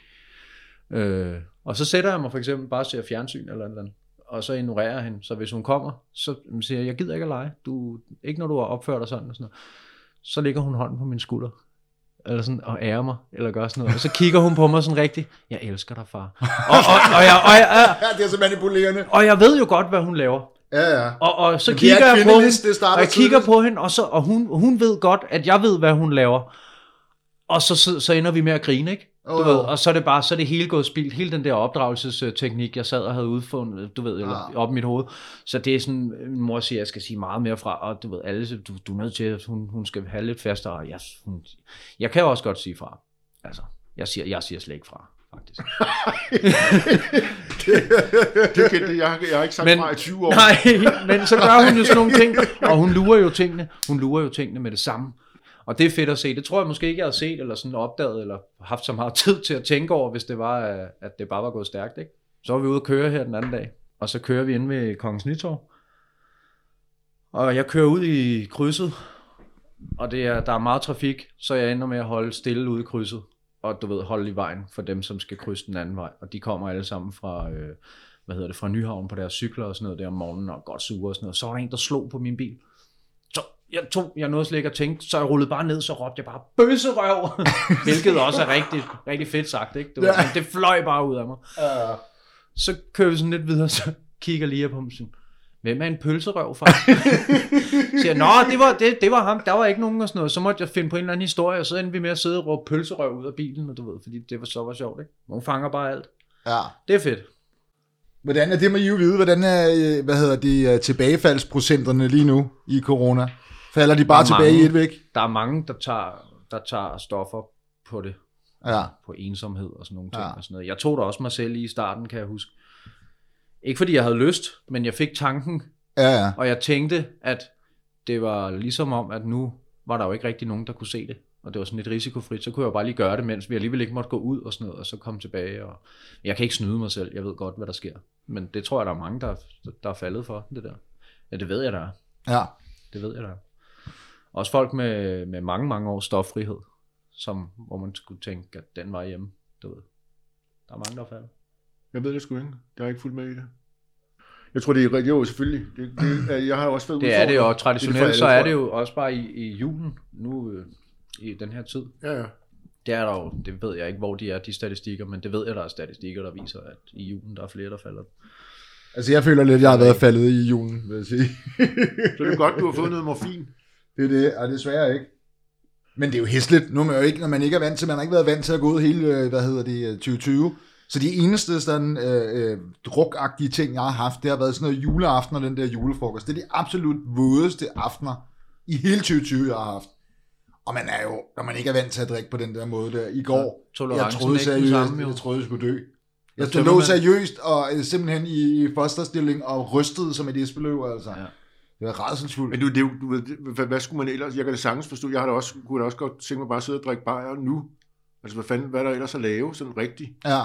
B: Øh, og så sætter jeg mig for eksempel bare til at fjernsyn eller et eller andet, og så ignorerer jeg hende. Så hvis hun kommer, så siger jeg, jeg gider ikke at lege. Du, ikke når du har opført dig sådan og sådan noget. Så ligger hun hånden på min skulder, eller sådan, og ærer mig, eller gør sådan noget. Og så kigger hun på mig sådan rigtigt, jeg elsker dig, far. Og, og, og, jeg, og, jeg,
A: Ja, det er så manipulerende.
B: og jeg ved jo godt, hvad hun laver.
A: Ja, ja.
B: Og, og så
A: er
B: kigger jeg på hende, og jeg kigger på hende, og, så, og hun, hun ved godt, at jeg ved, hvad hun laver. Og så, så, så ender vi med at grine, ikke? Du ved, og så er det bare, så er det hele gået spildt. Hele den der opdragelsesteknik, jeg sad og havde udfundet, du ved, eller
A: Ja.
B: op i mit hoved. Så det er sådan, min mor siger, at jeg skal sige meget mere fra, og du ved, alle, du, du er nødt til, at hun, hun skal have lidt fastere. Og jeg, hun, jeg kan jo også godt sige fra. Altså, jeg siger, jeg siger slet ikke fra, faktisk.
C: Det kan, det, jeg, har- jeg har ikke sagt
B: Men-
C: fra i 20 år.
B: Nej, men så gør hun jo sådan nogle ting, og hun lurer jo tingene, hun lurer jo tingene med det samme. Og det er fedt at se. Det tror jeg måske ikke, jeg havde set, eller sådan opdaget, eller haft så meget tid til at tænke over, hvis det var, at det bare var gået stærkt. Ikke? Så var vi ude at køre her den anden dag, og så kører vi ind ved Kongens Nytorv. Og jeg kører ud i krydset, og det er, der er meget trafik, så jeg ender med at holde stille ude i krydset, og du ved, holde i vejen for dem, som skal krydse den anden vej. Og de kommer alle sammen fra, øh, hvad hedder det, fra Nyhavn på deres cykler og sådan noget der om morgenen, og godt sure og sådan noget. Så var der en, der slog på min bil. Jeg, tog, jeg nåede slet ikke at tænke, så jeg rullede bare ned, så råbte jeg bare, bøsserøv! Hvilket også er rigtig, rigtig fedt sagt, ikke? Det, var,
A: Ja.
B: sådan, det fløj bare ud af mig.
A: Ja.
B: Så kører vi sådan lidt videre, så kigger lige på mig sådan, hvem er en pølserøv fra? Så jeg, nå, det var, det, det var ham, der var ikke nogen og sådan noget. Så måtte jeg finde på en eller anden historie, og så endte vi med at sidde og råbe pølserøv ud af bilen, og du ved, fordi det var så var sjovt, ikke? Hun fanger bare alt.
A: ja.
B: Det er fedt.
A: Hvordan er det med I vide? Hvordan er, øh, hvad hedder de, øh, tilbagefaldsprocenterne lige nu i corona? Falder de bare
B: Der er
A: tilbage i
B: mange.
A: et væk?
B: Der er mange, der tager, der tager stoffer på det.
A: Ja.
B: på ensomhed og sådan nogle ting.
A: Ja.
B: Og sådan noget. Jeg tog da også mig selv i i starten, kan jeg huske. Ikke fordi jeg havde lyst, men jeg fik tanken,
A: Ja, ja.
B: og jeg tænkte, at det var ligesom om, at nu var der jo ikke rigtig nogen, der kunne se det. Og det var sådan lidt risikofrit, så kunne jeg jo bare lige gøre det, mens vi alligevel ikke måtte gå ud og sådan noget, og så komme tilbage. Og... Jeg kan ikke snyde mig selv, jeg ved godt, hvad der sker. Men det tror jeg, der er mange, der, der er faldet for, det der. Ja, det ved jeg, der er.
A: ja.
B: Det ved jeg da. Også folk med, med mange, mange års stoffrihed, som, hvor man skulle tænke, at den var hjemme. Du ved. Der er mange, der er faldet.
C: Jeg ved det sgu ikke. Jeg har ikke fulgt med i det. Jeg tror, det er rigtigt. Jo, selvfølgelig. Det, det, er- jeg har også været
B: Det er det jo, og traditionelt
C: Det er det
B: så er det jo også bare i, i julen, nu øh, i den her tid.
C: Ja, ja.
B: Det er der jo, det ved jeg ikke, hvor de er, de statistikker, men det ved jeg, der er statistikker, der viser, at i julen, der er flere, der falder.
A: Altså, jeg føler lidt, at jeg har været faldet i julen, vil jeg sige.
C: Så det er godt, du har fået noget morfin.
A: Det er det, og desværre ikke. Men det er jo hæsligt, nu er man jo ikke, når man ikke er vant til, man har ikke været vant til at gå ud hele, øh, hvad hedder det, øh, 2020. Så de eneste sådan, øh, øh, drukagtige ting, jeg har haft, det har været sådan noget juleaften og den der julefrokost. Det er de absolut vådeste aftener i hele 2020, jeg har haft. Og man er jo, når man ikke er vant til at drikke på den der måde der. I går, jeg
B: tolerancen
A: troede
B: er
A: seriøst,
B: samme, jo.
A: jeg troede, jeg skulle dø. Jeg lå seriøst og øh, simpelthen i, fosterstilling og rystede som et esbeløv, altså.
B: Ja.
A: Det var rædselsfuldt.
C: Men du, det, du hvad, hvad, skulle man ellers? Jeg kan det sagtens forstå. Jeg har da også, kunne da også godt tænke mig bare at sidde og drikke bajer nu. Altså, hvad fanden, hvad er der ellers at lave, sådan rigtigt?
A: Ja.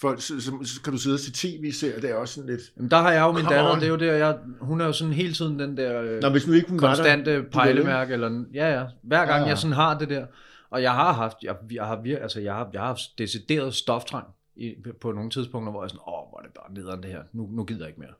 C: Folk, så, så, så, kan du sidde og se tv-serier, det er også sådan lidt...
B: Jamen, der har jeg jo min datter,
C: on.
B: det er jo der, jeg, hun er jo sådan hele tiden den der øh,
C: Nå, hvis nu ikke hun var der,
B: konstante pejlemærke, eller, ja ja, hver gang
A: Ja,
B: ja,
A: ja.
B: jeg sådan har det der, og jeg har haft, jeg, jeg har vir, altså jeg har, jeg har haft decideret stoftrang i, på nogle tidspunkter, hvor jeg er sådan, åh, hvor er det bare nederen det her, nu, nu gider jeg ikke mere.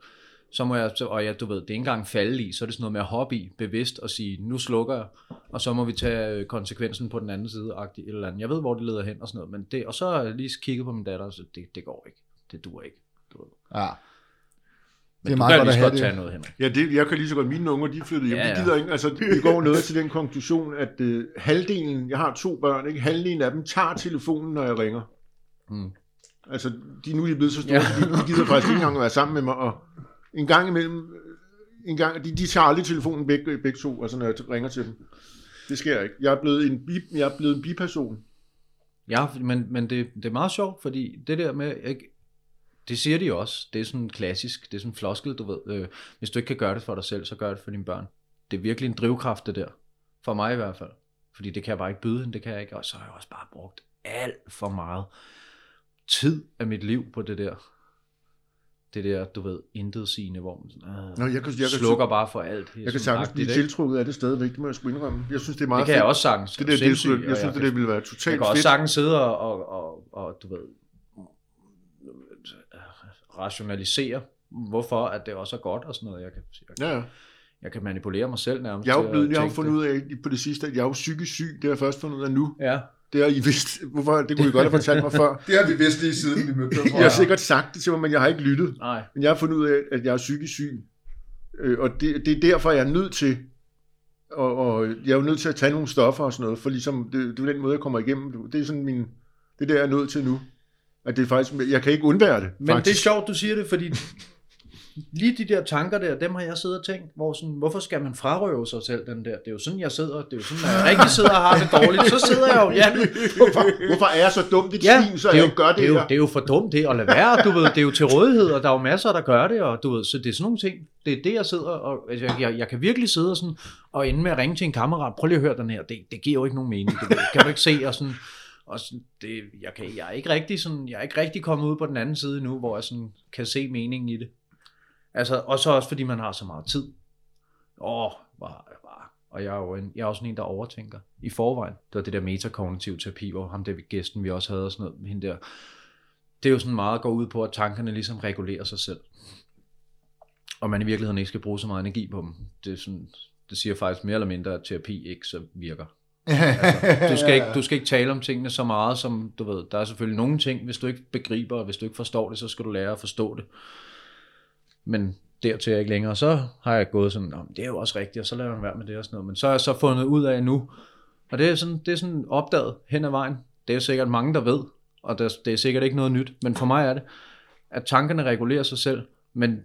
B: Så må jeg, så, og jeg, du ved, det er ikke engang falde i, så er det sådan noget med at hoppe i, bevidst og sige, nu slukker jeg, og så må vi tage øh, konsekvensen på den anden side, agtigt, et eller andet. Jeg ved, hvor det leder hen og sådan noget, men det, og så har jeg lige kigget på min datter, og så det, det går ikke, det duer ikke. Du ved.
A: Ja.
B: Men
A: Det er
B: du
A: meget
B: kan
A: godt
B: lige godt
A: det.
B: tage noget, Henrik.
C: Ja, det, jeg kan lige så godt, mine unger, de flyttede hjem. Ja,
B: Ja,
C: ja.
B: ja.
C: De gider ikke, altså, vi går ned til den konklusion, at uh, halvdelen, jeg har to børn, ikke? halvdelen af dem tager telefonen, når jeg ringer.
B: Mm.
C: Altså, de nu er de blevet så store,
B: Ja.
C: ja. de, de gider faktisk ikke engang at være sammen med mig, og en gang imellem, øh, en gang, de, de tager aldrig telefonen begge, øh, begge to, altså når jeg ringer til dem. Det sker ikke. Jeg er blevet en, bi, jeg er blevet en biperson.
B: Ja, men, men det, det er meget sjovt, fordi det der med, ikke, det siger de også, det er sådan klassisk, det er sådan floskel, du ved, øh, hvis du ikke kan gøre det for dig selv, så gør det for dine børn. Det er virkelig en drivkraft, det der. For mig i hvert fald. Fordi det kan jeg bare ikke byde hende, det kan jeg ikke. Og så har jeg også bare brugt alt for meget tid af mit liv på det der. Det der, du ved, intet sigende, hvor man sådan, øh,
C: Nå, jeg kan, jeg kan,
B: slukker bare for alt.
C: jeg kan sagtens blive tiltrukket af det stadigvæk, det må jeg sgu indrømme. Jeg synes, det er meget
B: Det kan jeg
C: fedt.
B: også sagtens.
C: Det der, det, jeg synes, det,
B: kan-
C: det ville være
B: jeg
C: totalt
B: kan også
C: fedt.
B: sagtens sidde og, og, og, og du ved, rationalisere, hvorfor at det også er godt og sådan noget. Jeg kan, jeg,
C: Ja, ja.
B: jeg kan manipulere mig selv nærmest.
C: Jeg har blevet, jeg har fundet ud af på det sidste, at jeg er jo psykisk syg. Det har jeg først fundet ud af nu.
B: Ja,
C: Det har I vidst. Hvorfor? Det kunne I godt have fortalt mig før.
A: Det har vi vidst lige siden vi mødte dig,
C: Jeg har sikkert sagt det til mig, men jeg har ikke lyttet.
B: nej.
C: Men jeg har fundet ud af, at jeg er psykisk syg. Øh, og det, det er derfor, jeg er nødt til, og, og jeg er jo nødt til at tage nogle stoffer og sådan noget, for ligesom, det, det er den måde, jeg kommer igennem. Det er sådan min, det er der, jeg er nødt til nu. At det er faktisk, jeg kan ikke undvære det,
B: Men
C: faktisk.
B: det er sjovt, du siger det, fordi lige de der tanker der, dem har jeg siddet og tænkt, hvor sådan, hvorfor skal man frarøve sig selv den der? Det er jo sådan, jeg sidder, det er jo sådan, når jeg rigtig sidder og har det dårligt, så sidder jeg jo, ja,
C: Hvorfor, hvorfor er jeg så dumt et
B: ja
C: svin, så
B: det, er
C: jeg
B: jo,
C: ikke gør det,
B: det, er jo,
C: her?
B: det er jo for dumt det at lade være, du ved, det er jo til rådighed, og der er jo masser, der gør det, og du ved, så det er sådan nogle ting, det er det, jeg sidder, og altså, jeg, jeg, jeg kan virkelig sidde og, sådan, og ende med at ringe til en kammerat, prøv lige at høre den her, det, det giver jo ikke nogen mening, det kan du ikke se, og sådan, og sådan, det, jeg, kan, jeg, er ikke rigtig sådan, jeg er ikke rigtig kommet ud på den anden side nu, hvor jeg sådan, kan se meningen i det. Altså, og så også fordi man har så meget tid. Åh, bare, bare. Og jeg er jo en, jeg er også en, der overtænker i forvejen. Det var det der metakognitiv terapi, hvor ham der gæsten, vi også havde og sådan noget, hende der. Det er jo sådan meget går ud på, at tankerne ligesom regulerer sig selv. Og man i virkeligheden ikke skal bruge så meget energi på dem. Det, er sådan, det siger faktisk mere eller mindre, at terapi ikke så virker. Altså, du, skal ikke, du skal ikke tale om tingene så meget, som du ved. Der er selvfølgelig nogle ting, hvis du ikke begriber, og hvis du ikke forstår det, så skal du lære at forstå det. Men dertil er jeg ikke længere. Så har jeg gået sådan, "Nå, men det er jo også rigtigt, og så lader man være med det og sådan noget. Men så har jeg så fundet ud af nu, og det er sådan, det er sådan opdaget hen ad vejen. Det er sikkert mange, der ved, og det, det er sikkert ikke noget nyt. Men for mig er det, at tankerne regulerer sig selv, men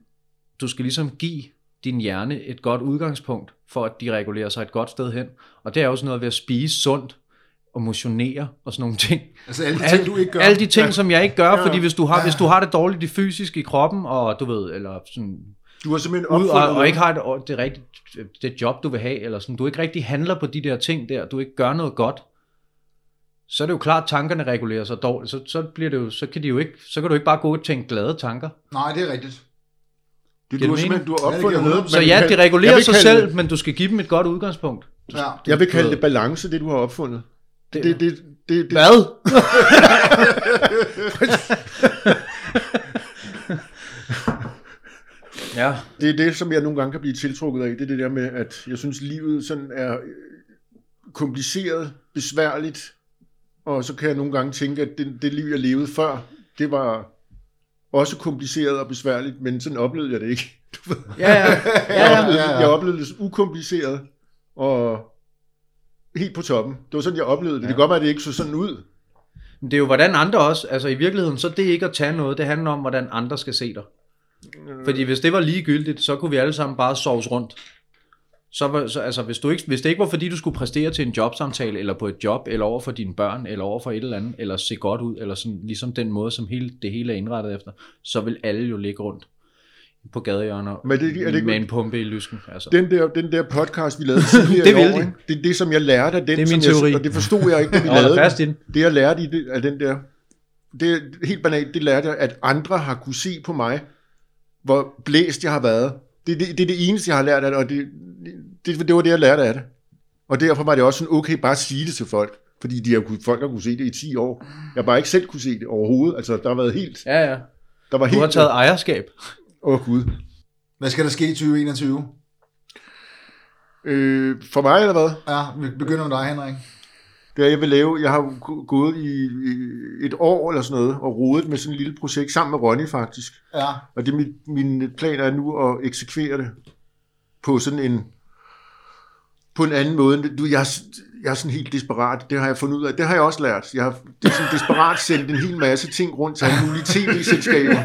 B: du skal ligesom give din hjerne et godt udgangspunkt, for at de regulerer sig et godt sted hen. Og det er jo sådan noget ved at spise sundt, og motionere og sådan nogle ting.
D: Altså alle de ting, du ikke gør.
B: Alle de ting, ja. som jeg ikke gør,
C: Ja.
B: fordi hvis du har, hvis du har det dårligt i fysisk i kroppen, og du ved, eller sådan
C: Du har simpelthen
B: ud,
C: opfundet
B: og, og
C: noget.
B: ikke har det, det rigtige det job, du vil have, eller sådan, du ikke rigtig handler på de der ting der, du ikke gør noget godt, så er det jo klart, at tankerne regulerer sig dårligt, så, så, bliver det jo, så, kan de jo ikke, så kan du ikke bare gå og tænke glade tanker.
D: Nej, det er rigtigt.
C: Det, du har simpelthen du har
D: Ja,
C: opfundet noget.
D: hundrede-
B: Så ja, de regulerer sig selv,
C: det-
B: men du skal give dem et godt udgangspunkt.
D: Ja.
C: Jeg vil kalde det balance, det du har opfundet. Det, det, det, det, det,
B: Hvad? ja,
C: det er det, som jeg nogle gange kan blive tiltrukket af. Det er det der med, at jeg synes, livet sådan er øh, kompliceret, besværligt, og så kan jeg nogle gange tænke, at det, det liv, jeg levede før, det var også kompliceret og besværligt, men sådan oplevede jeg det ikke. Du ved.
B: ja, ja.
C: Oplevede,
D: ja, ja.
C: jeg oplevede det ukompliceret og helt på toppen. Det var sådan, jeg oplevede det. Det kan godt være, at det ikke så sådan ud.
B: Men det er jo, hvordan andre også, altså i virkeligheden, så det er ikke at tage noget, det handler om, hvordan andre skal se dig. Fordi hvis det var ligegyldigt, så kunne vi alle sammen bare sovs rundt. Så, var, så altså, hvis, du ikke, hvis det ikke var fordi, du skulle præstere til en jobsamtale, eller på et job, eller over for dine børn, eller over for et eller andet, eller se godt ud, eller sådan, ligesom den måde, som hele, det hele er indrettet efter, så vil alle jo ligge rundt på gadehjørner
C: Men det- er det
B: med en pumpe i lysken. Altså.
C: Den der, den der podcast, vi lavede tidligere
B: Det
C: i år, ikke? det er det, som jeg lærte af den.
B: Det er min
C: som
B: teori.
C: Jeg, og det forstod jeg ikke, da vi lavede
B: fast i
C: den.
B: den.
C: Det, jeg lærte i det, af den der, det er helt banalt, det lærte jeg, at andre har kunne se på mig, hvor blæst jeg har været. Det, det, det er det eneste, jeg har lært af det, og det, det, det var det, jeg lærte af det. Og derfor var det også sådan, okay, bare sige det til folk. Fordi de har, kunne- folk har kunne se det i 10 år. Jeg har bare ikke selv kunne se det overhovedet. Altså, der har været helt...
B: Ja, ja.
C: Der var
B: Du
C: helt...
B: har taget ejerskab.
C: Åh, oh, Gud.
D: Hvad skal der ske i 2021?
C: Øh, for mig, eller hvad?
D: Ja, vi begynder med dig, Henrik.
C: Det jeg vil lave, jeg har gået i, i et år eller sådan noget, og rodet med sådan et lille projekt, sammen med Ronny faktisk.
D: Ja,
C: Og det er mit, min plan er nu at eksekvere det på sådan en, på en anden måde. Du, jeg, jeg er sådan helt desperat, det har jeg fundet ud af. Det har jeg også lært. Jeg har det er sådan desperat sendt en hel masse ting rundt til alle mulige tv-selskaber.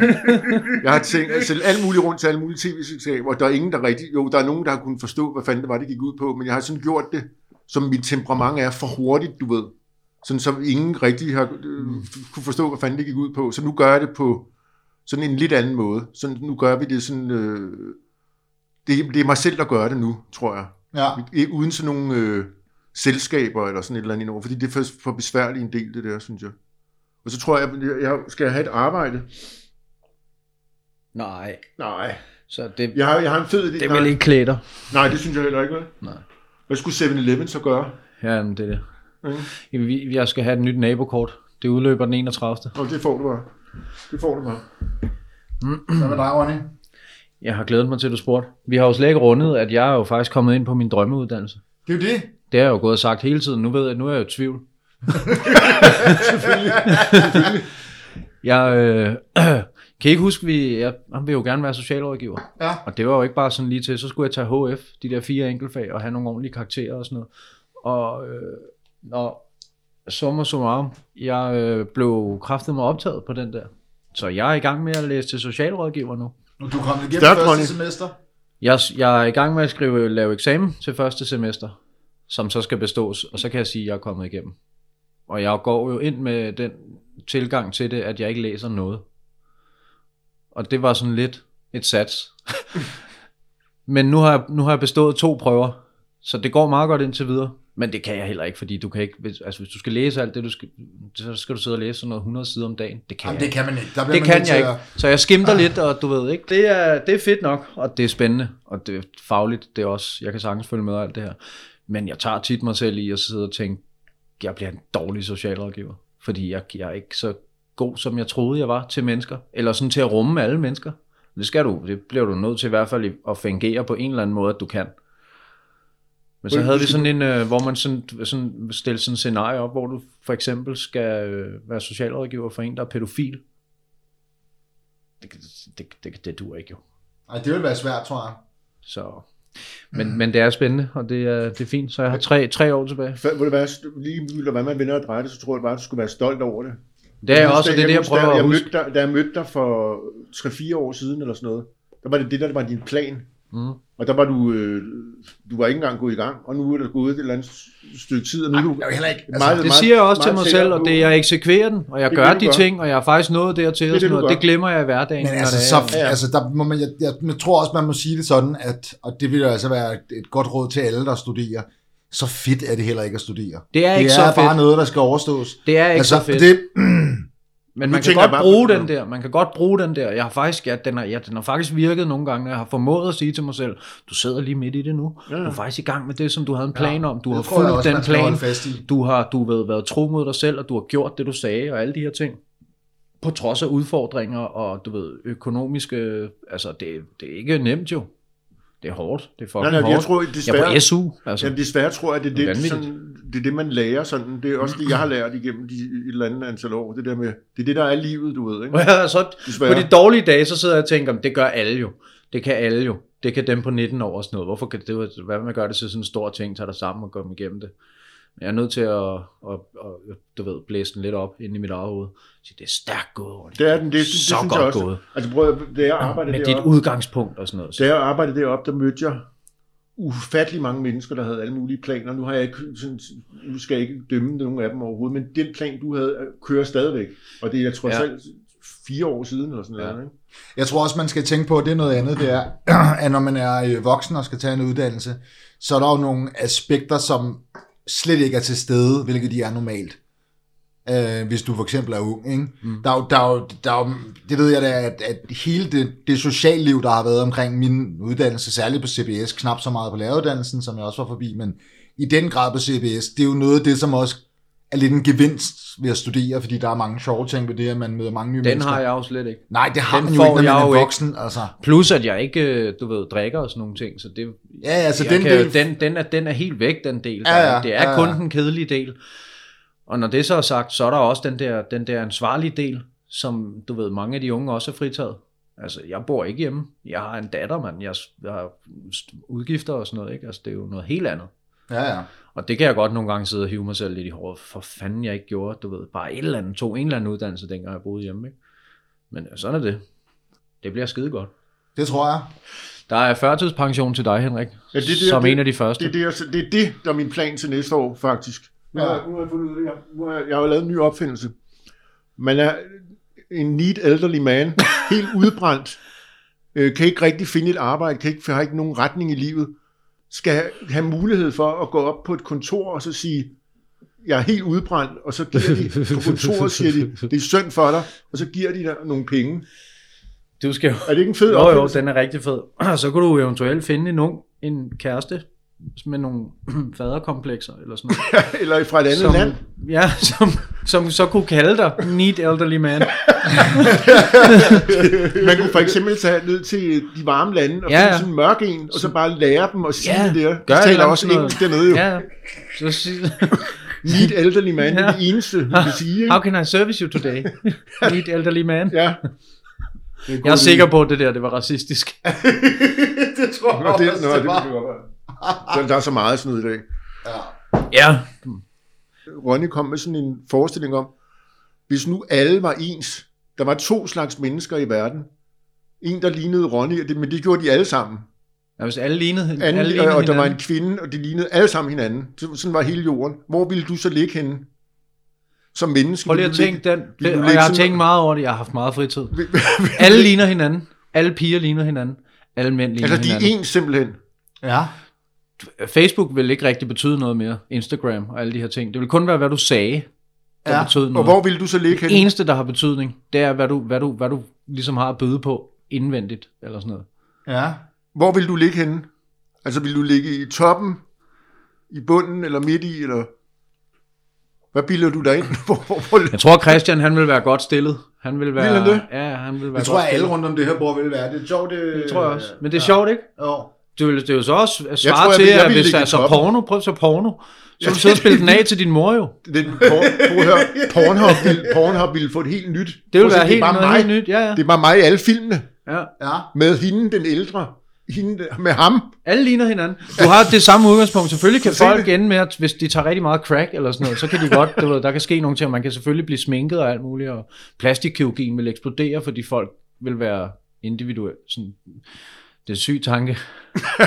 C: Jeg har tænkt, altså, alle mulige rundt til alle mulige tv-selskaber, og der er ingen, der rigtig... Jo, der er nogen, der har kunnet forstå, hvad fanden det var, det gik ud på, men jeg har sådan gjort det, som mit temperament er for hurtigt, du ved. Sådan som ingen rigtig har øh, kunne forstå, hvad fanden det gik ud på. Så nu gør jeg det på sådan en lidt anden måde. Så nu gør vi det sådan... Øh, det, det er mig selv, der gør det nu, tror jeg.
D: ja.
C: Uden sådan nogle øh, selskaber eller sådan et eller andet indover, fordi det er for, besværligt en del, det der, synes jeg. Og så tror jeg, jeg, jeg skal have et arbejde.
B: Nej.
C: Nej.
B: Så det,
C: Jeg har, jeg har en fed idé.
B: det vil ikke klæde dig.
C: nej, det synes jeg heller ikke, vel?
B: Nej.
C: Hvad skulle 7-Eleven så gøre?
B: Ja, men det er det.
C: Mm.
B: Jamen, vi- Jeg skal have et nyt nabokort. Det udløber den 31.
C: Og det får du bare. Det får du bare.
D: Hvad med dig, Ronny?
B: Jeg har glædet mig til, at du spurgte. Vi har jo slet ikke rundet, at jeg er jo faktisk kommet ind på min drømmeuddannelse.
D: Det er jo det.
B: Det har jeg jo gået og sagt hele tiden. Nu ved jeg, nu er jeg jo i tvivl. jeg, øh, Kan I ikke huske, vi, jeg, han vil jo gerne være socialrådgiver.
D: Ja.
B: Og det var jo ikke bare sådan lige til, så skulle jeg tage HF, de der fire enkeltfag, og have nogle ordentlige karakterer og sådan noget. Og, øh, og summa summarum, jeg øh, blev kraftet mig optaget på den der. Så jeg er i gang med at læse til socialrådgiver nu.
D: Nu du kommet igennem første semester.
B: Jeg, jeg er i gang med at skrive, lave eksamen til første semester, som så skal bestås, og så kan jeg sige, at jeg er kommet igennem. Og jeg går jo ind med den tilgang til det, at jeg ikke læser noget. Og det var sådan lidt et sats. Men nu har, jeg, nu har jeg bestået to prøver, så det går meget godt indtil videre. Men det kan jeg heller ikke, fordi du kan ikke, hvis, altså hvis du skal læse alt det, du skal, så skal du sidde og læse sådan noget 100 sider om dagen. Det kan
D: Jamen,
B: jeg
D: det kan man ikke. Der
B: det
D: man
B: kan jeg ikke. Så jeg skimter lidt, og du ved ikke, det er, det er fedt nok, og det er spændende, og det er fagligt, det er også, jeg kan sagtens følge med alt det her. Men jeg tager tit mig selv i at sidde og tænke, jeg bliver en dårlig socialrådgiver, fordi jeg, jeg er ikke så god, som jeg troede, jeg var til mennesker, eller sådan til at rumme alle mennesker. Det skal du, det bliver du nødt til i hvert fald at fungere på en eller anden måde, at du kan. Men så havde vi sådan en, øh, hvor man sådan, sådan stille sådan en scenarie op, hvor du for eksempel skal øh, være socialrådgiver for en, der er pædofil. Det, det, det, det duer ikke jo.
D: Ej, det vil være svært, tror jeg.
B: Så, men, men det er spændende, og det er, det er fint. Så jeg har tre, tre år tilbage.
C: Vil det være, lige hvad man vender og drejer det, så tror jeg bare, du skulle være stolt over det.
B: Det er jeg også, og det er det, jeg prøver at huske.
C: mødte dig, Da jeg mødte dig for 3-4 år siden eller sådan noget, der var det det, der var din plan.
B: Mm.
C: Og der var du, øh, du var ikke engang gået i gang, og nu er der gået et eller andet stykke tid, og nu er du
D: Jeg heller ikke... Altså,
C: meget,
B: Det siger jeg også til
C: meget
B: mig selv, og det jeg eksekverer den, og jeg
C: Det
B: gør
C: det,
B: de
C: gør.
B: ting, og jeg har faktisk nået dertil,
C: Det
B: og sådan noget. det glemmer jeg i hverdagen.
D: Men
B: når
D: altså,
B: det
D: så,
B: er,
C: ja.
D: altså der må man, jeg, jeg, jeg tror også, man må sige det sådan, at, og det vil jo altså være et, godt råd til alle, der studerer, så fedt er det heller ikke at studere.
B: det er
D: Det
B: ikke
D: er
B: så
D: bare
B: fedt.
D: noget, der skal overstås.
B: Det er ikke
D: altså,
B: så fedt.
D: Det,
B: Men man kan godt
C: bare
B: bruge den der. Man kan godt bruge den der. Jeg har faktisk, ja, den, har, ja, den har faktisk virket nogle gange, jeg har formået at sige til mig selv, du sidder lige midt i det nu.
C: Ja.
B: Du er faktisk i gang med det, som du havde en plan om. Du har fulgt den plan. Du har du ved, været tro mod dig selv, og du har gjort det, du sagde, og alle de her ting. På trods af udfordringer og du ved, økonomiske... Altså, det, det er ikke nemt jo. Det er hårdt. Det er fucking
C: Nej, nej,
B: hårdt.
C: jeg tror
B: jeg
C: desværre,
B: er på SU. Altså.
C: Jamen, desværre tror jeg, at det er det, sådan, det er det, man lærer. Sådan. Det er også det, jeg har lært igennem de, et eller andet antal år. Det, der med, det er det, der er livet, du ved. Ikke?
B: Ja, så
C: Desværre.
B: på de dårlige dage, så sidder jeg og tænker, "Men det gør alle jo. Det kan alle jo. Det kan dem på 19 år og sådan noget. Hvorfor kan det, hvad med at gøre det til sådan en stor ting, tage dig sammen og komme igennem det? Jeg er nødt til at, at, at, du ved, blæse den lidt op ind i mit eget hoved. Så det er stærkt gået, Ronny.
C: Det er den. Det, det, det
B: Så
C: synes
B: godt
C: jeg også.
B: gået.
C: Altså prøv at, da jeg arbejdede
B: Med dit
C: deroppe,
B: udgangspunkt og sådan noget.
C: da jeg arbejdede deroppe, der mødte jeg ufattelig mange mennesker, der havde alle mulige planer. Nu har jeg ikke sådan, nu skal jeg ikke dømme nogen af dem overhovedet, men den plan, du havde, kører stadigvæk. Og det er, jeg tror
B: Ja.
C: selv, fire år siden eller sådan
B: Ja.
C: noget. Ikke?
D: Jeg tror også, man skal tænke på, at det er noget andet, det er, at når man er øh, voksen og skal tage en uddannelse, så er der jo nogle aspekter, som slet ikke er til stede, hvilket de er normalt. Øh, hvis du for eksempel er ung. Ikke? Mm. Der, er der, er der er det ved jeg da, at, at hele det, det socialliv, der har været omkring min uddannelse, særligt på CBS, knap så meget på læreruddannelsen, som jeg også var forbi, men i den grad på CBS, det er jo noget af det, som også er lidt en gevinst ved at studere, fordi der er mange sjove ting ved det, at man møder mange nye
B: Den
D: mennesker.
B: har jeg jo slet ikke.
D: Nej, det har
B: Den
D: man jo ikke, når man er
B: ikke.
D: voksen. Altså.
B: Plus at jeg ikke, øh, du ved, drikker og sådan nogle ting, så det,
D: Ja, altså den
B: kan,
D: del...
B: den, den, er, den er helt væk, den del.
D: Ja,
B: Der er-
D: ja,
B: det er
D: ja, ja.
B: kun den kedelige del. Og når det så er sagt, så er der også den der, den der ansvarlige del, som du ved, mange af de unge også er fritaget. Altså, jeg bor ikke hjemme. Jeg har en datter, mand. Jeg, jeg har udgifter og sådan noget, ikke? Altså, det er jo noget helt andet.
D: Ja, ja.
B: Og det kan jeg godt nogle gange sidde og hive mig selv lidt i håret. For fanden, jeg ikke gjorde, du ved, bare et eller andet, tog en eller anden uddannelse, dengang jeg boede hjemme, ikke? Men øh, sådan er det. Det bliver skide godt.
D: Det tror jeg.
B: Der er førtidspension til dig, Henrik,
C: Ja, det er det,
B: som
C: det-
B: en af de første.
C: Det, er det, det er det, der er min plan til næste år, faktisk. Nu har, nu har jeg fundet ud af det. Nu har, jeg- jeg har lavet en ny opfindelse. Man er en neat elderly man, helt udbrændt, øh, kan ikke rigtig finde et arbejde, kan ikke, har ikke nogen retning i livet, skal have, mulighed for at gå op på et kontor og så sige, jeg er helt udbrændt, og så giver de på kontoret, siger de, det er synd for dig, og så giver de dig nogle penge.
B: Du skal jo...
C: Er det ikke en fed
B: Jo, jo, den er rigtig fed. Så kunne du eventuelt finde en ung, en kæreste med nogle faderkomplekser eller sådan noget.
C: Eller fra et andet
B: som,
C: land?
B: Ja, som, som så kunne kalde dig neat elderly man.
C: Man kunne for eksempel tage ned til de varme lande og
B: Ja,
C: ja,
B: ja.
C: finde sådan en mørk en, og så bare lære dem at sige
B: Ja,
C: det der.
B: gør
C: De taler også engelsk dernede jo.
B: Ja, så sig,
C: Neat elderly man, det er
B: Ja.
C: det eneste, vi kan sige. Ikke?
B: how can I service you today? Neat elderly man.
C: Ja.
D: Det er
B: Jeg er sikker på, at det der det var racistisk.
D: det tror
C: Nå,
D: jeg
C: det,
D: også,
C: nå, det,
D: det
C: det,
D: var.
C: der, der er så meget sådan noget i dag.
B: Ja,
C: Ronny kom med sådan en forestilling om, hvis nu alle var ens, der var to slags mennesker i verden. En, der lignede Ronny, men det gjorde de alle sammen.
B: ja hvis alle lignede,
C: Anden,
B: alle
C: og,
B: lignede
C: og der var en
B: hinanden.
C: kvinde, og de lignede alle sammen hinanden. Så- Sådan var hele jorden. Hvor ville du så ligge henne? Som menneske?
B: Prøv lige at tænke den. det og jeg har tænkt meget over det. Jeg har haft meget fritid. Alle ligner hinanden. Alle piger ligner hinanden. Alle mænd ligner
C: Altså, de er
B: hinanden.
C: ens simpelthen.
D: Ja.
B: Facebook vil ikke rigtig betyde noget mere. Instagram og alle de her ting. Det vil kun være, hvad du sagde, der
D: Ja,
B: ja. betød
C: Og
B: noget.
C: hvor ville du så ligge
B: Det
C: henne?
B: eneste, der har betydning, det er, hvad du, hvad du, hvad du ligesom har at byde på indvendigt, eller sådan noget.
D: Ja.
C: Hvor vil du ligge henne? Altså, vil du ligge i toppen, i bunden, eller midt i, eller... Hvad bilder du dig ind? Hvor, hvor, hvor,
B: Jeg tror, Christian, han vil være godt stillet. Han vil være...
C: Vil han det?
B: Ja, han vil være
D: Jeg tror, at alle rundt om det her bord vil være. Det er sjovt, det...
B: Det tror jeg også. Men det er sjovt, ikke?
D: Jo.
B: Det vil, det er jo så også svare
C: tror, jeg
B: til,
C: jeg
B: at hvis der er så porno, prøv så porno. Så du sidde og spille den af til din mor jo.
C: det, por, prøv at høre, Pornhub vil, Pornhub vil få et helt nyt.
B: Det vil
C: Prøv at se,
B: være helt,
C: bare
B: noget
C: mig.
B: helt nyt. Ja, ja.
C: Det er bare mig i alle filmene.
B: ja.
D: Ja.
C: Med hende, den ældre. Hende, med ham.
B: Alle ligner hinanden. Du har det samme udgangspunkt. Selvfølgelig kan folk
C: det.
B: ende med, at hvis de tager rigtig meget crack eller sådan noget, så kan de godt, du ved, der kan ske nogle ting. Man kan selvfølgelig blive sminket og alt muligt, og plastikkirurgien vil eksplodere, fordi folk vil være individuelt. Sådan, det er en syg tanke.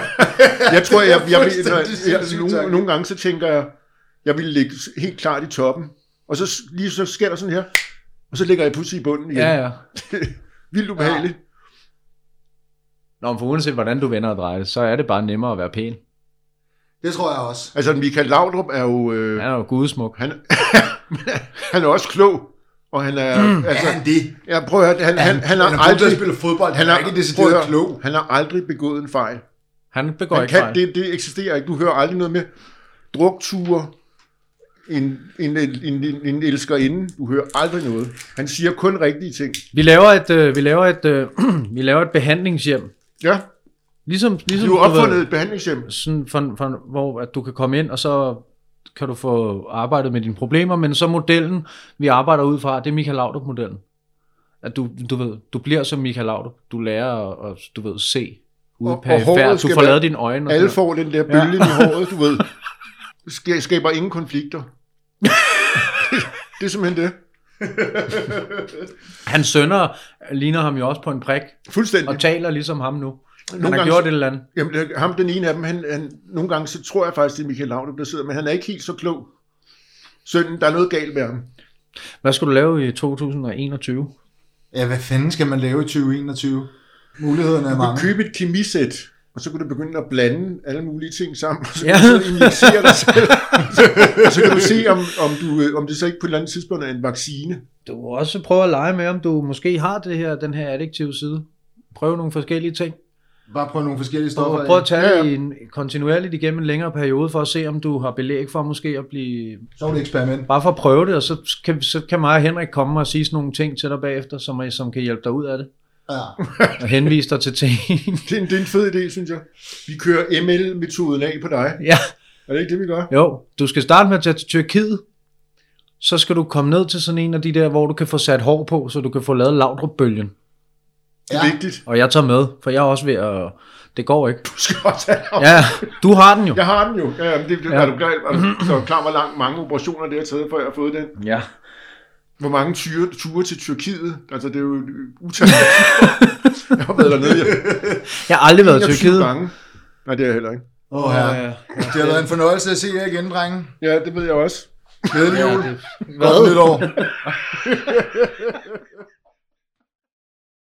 C: Jeg tror, jeg, jeg, jeg, jeg, jeg,
D: sindssygt
C: nogle, nogle gange så tænker jeg, jeg vil ligge helt klart i toppen. Og så lige så sker der sådan her. Og så ligger jeg pludselig i bunden igen.
B: Ja, ja.
C: Vildt ubehageligt.
B: Nå, men for uanset hvordan du vender og drejer det, så er det bare nemmere at være pæn.
D: Det tror jeg også.
C: Altså, Michael Laudrup er jo... Øh,
B: Han er jo gudesmuk.
C: han, han er også klog. Og han er... Mm. Altså,
D: Er han det?
C: jeg prøver at høre, han, han, han,
D: han
C: har
D: god til
C: aldrig...
D: spille fodbold. Han
C: han
D: er
C: har,
D: ikke
C: prøv
D: decideret
C: høre,
D: klog.
C: Han har aldrig begået en fejl.
B: Han begår
C: Han
B: ikke
C: kan,
B: fejl.
C: det, det eksisterer ikke. Du hører aldrig noget med drukture, en, en, en, en, en elskerinde. Du hører aldrig noget. Han siger kun rigtige ting.
B: Vi laver et, øh, vi laver et, øh, vi laver et behandlingshjem.
C: Ja,
B: Ligesom, ligesom
C: du har
B: du ved,
C: opfundet et behandlingshjem.
B: sådan for, for, hvor at du kan komme ind, og så kan du få arbejdet med dine problemer, men så modellen, vi arbejder ud fra, det er Michael Laudrup-modellen. At du, du ved, du bliver som Michael Laudrup. Du lærer at, du ved, se ude
C: Og- og håret
B: Du får lavet dine øjne. Og
C: Alle får den der bølge ja. i håret, du ved. Ska- skaber ingen konflikter. det er simpelthen det.
B: Hans sønner ligner ham jo også på en prik,
C: Fuldstændig.
B: og taler ligesom ham nu. Han
C: Nogle
B: har
C: gange-
B: gjort et eller andet.
C: Jamen, det- ham, den ene af dem, han, han, nogle gange så tror jeg faktisk, det er Michael Laudrup, der sidder, men han er ikke helt så klog. Sønnen, der er noget galt med ham.
B: Hvad skulle du lave i 2021?
D: Ja, hvad fanden skal man lave i 2021? Mulighederne er
C: Du
D: mange.
C: købe et kemisæt, og så kan du begynde at blande alle mulige ting sammen, og så
B: Ja.
C: kan du så injicere dig selv. og så kan du se, om, om, du, øh, om det så ikke på et eller andet tidspunkt er en vaccine.
B: Du må også prøve at lege med, om du måske har det her, den her addiktive side. Prøv nogle forskellige ting.
D: Bare prøve nogle forskellige stoffer.
B: Og prøv at tage
C: Ja,
B: det
C: ja.
B: en, kontinuerligt igennem en længere periode, for at se, om du har belæg for måske at blive...
D: Sjovt eksperiment.
B: Bare for at prøve det, og så kan, så kan mig og Henrik komme og sige sådan nogle ting til dig bagefter, som, er- som kan hjælpe dig ud af det.
D: Ja.
B: Og henvise dig til ting.
C: Det er, en, det er en fed idé, synes jeg. Vi kører ML-metoden af på dig.
B: ja,
C: Er det ikke det, vi gør?
B: jo. Du skal starte med at tage til Tyrkiet. Så skal du komme ned til sådan en af de der, hvor du kan få sat hår på, så du kan få lavet Laudrup-bølgen.
C: Det er
D: Ja.
C: vigtigt.
B: Og jeg tager med, for jeg er også ved at... Det går ikke.
C: Du skal også have ham.
B: Ja, du har den jo.
C: Jeg har den jo. Ja, men det, det,
B: Ja.
C: er du klar, er du, så klar, hvor lang, mange operationer det har taget, før jeg har fået den?
B: Ja.
C: Hvor mange ture, ture til Tyrkiet? Altså, det er jo utallige Jeg har været dernede. Jeg,
B: Jeg har aldrig været i
C: 21
B: Tyrkiet.
C: gange. Nej, det er jeg heller ikke.
D: Åh, oh, ja. Det har været en fornøjelse at se jer igen, drenge.
C: Ja, det ved jeg også.
D: Glædelig
B: Ja,
D: jul.
B: det,
D: Godt nytår.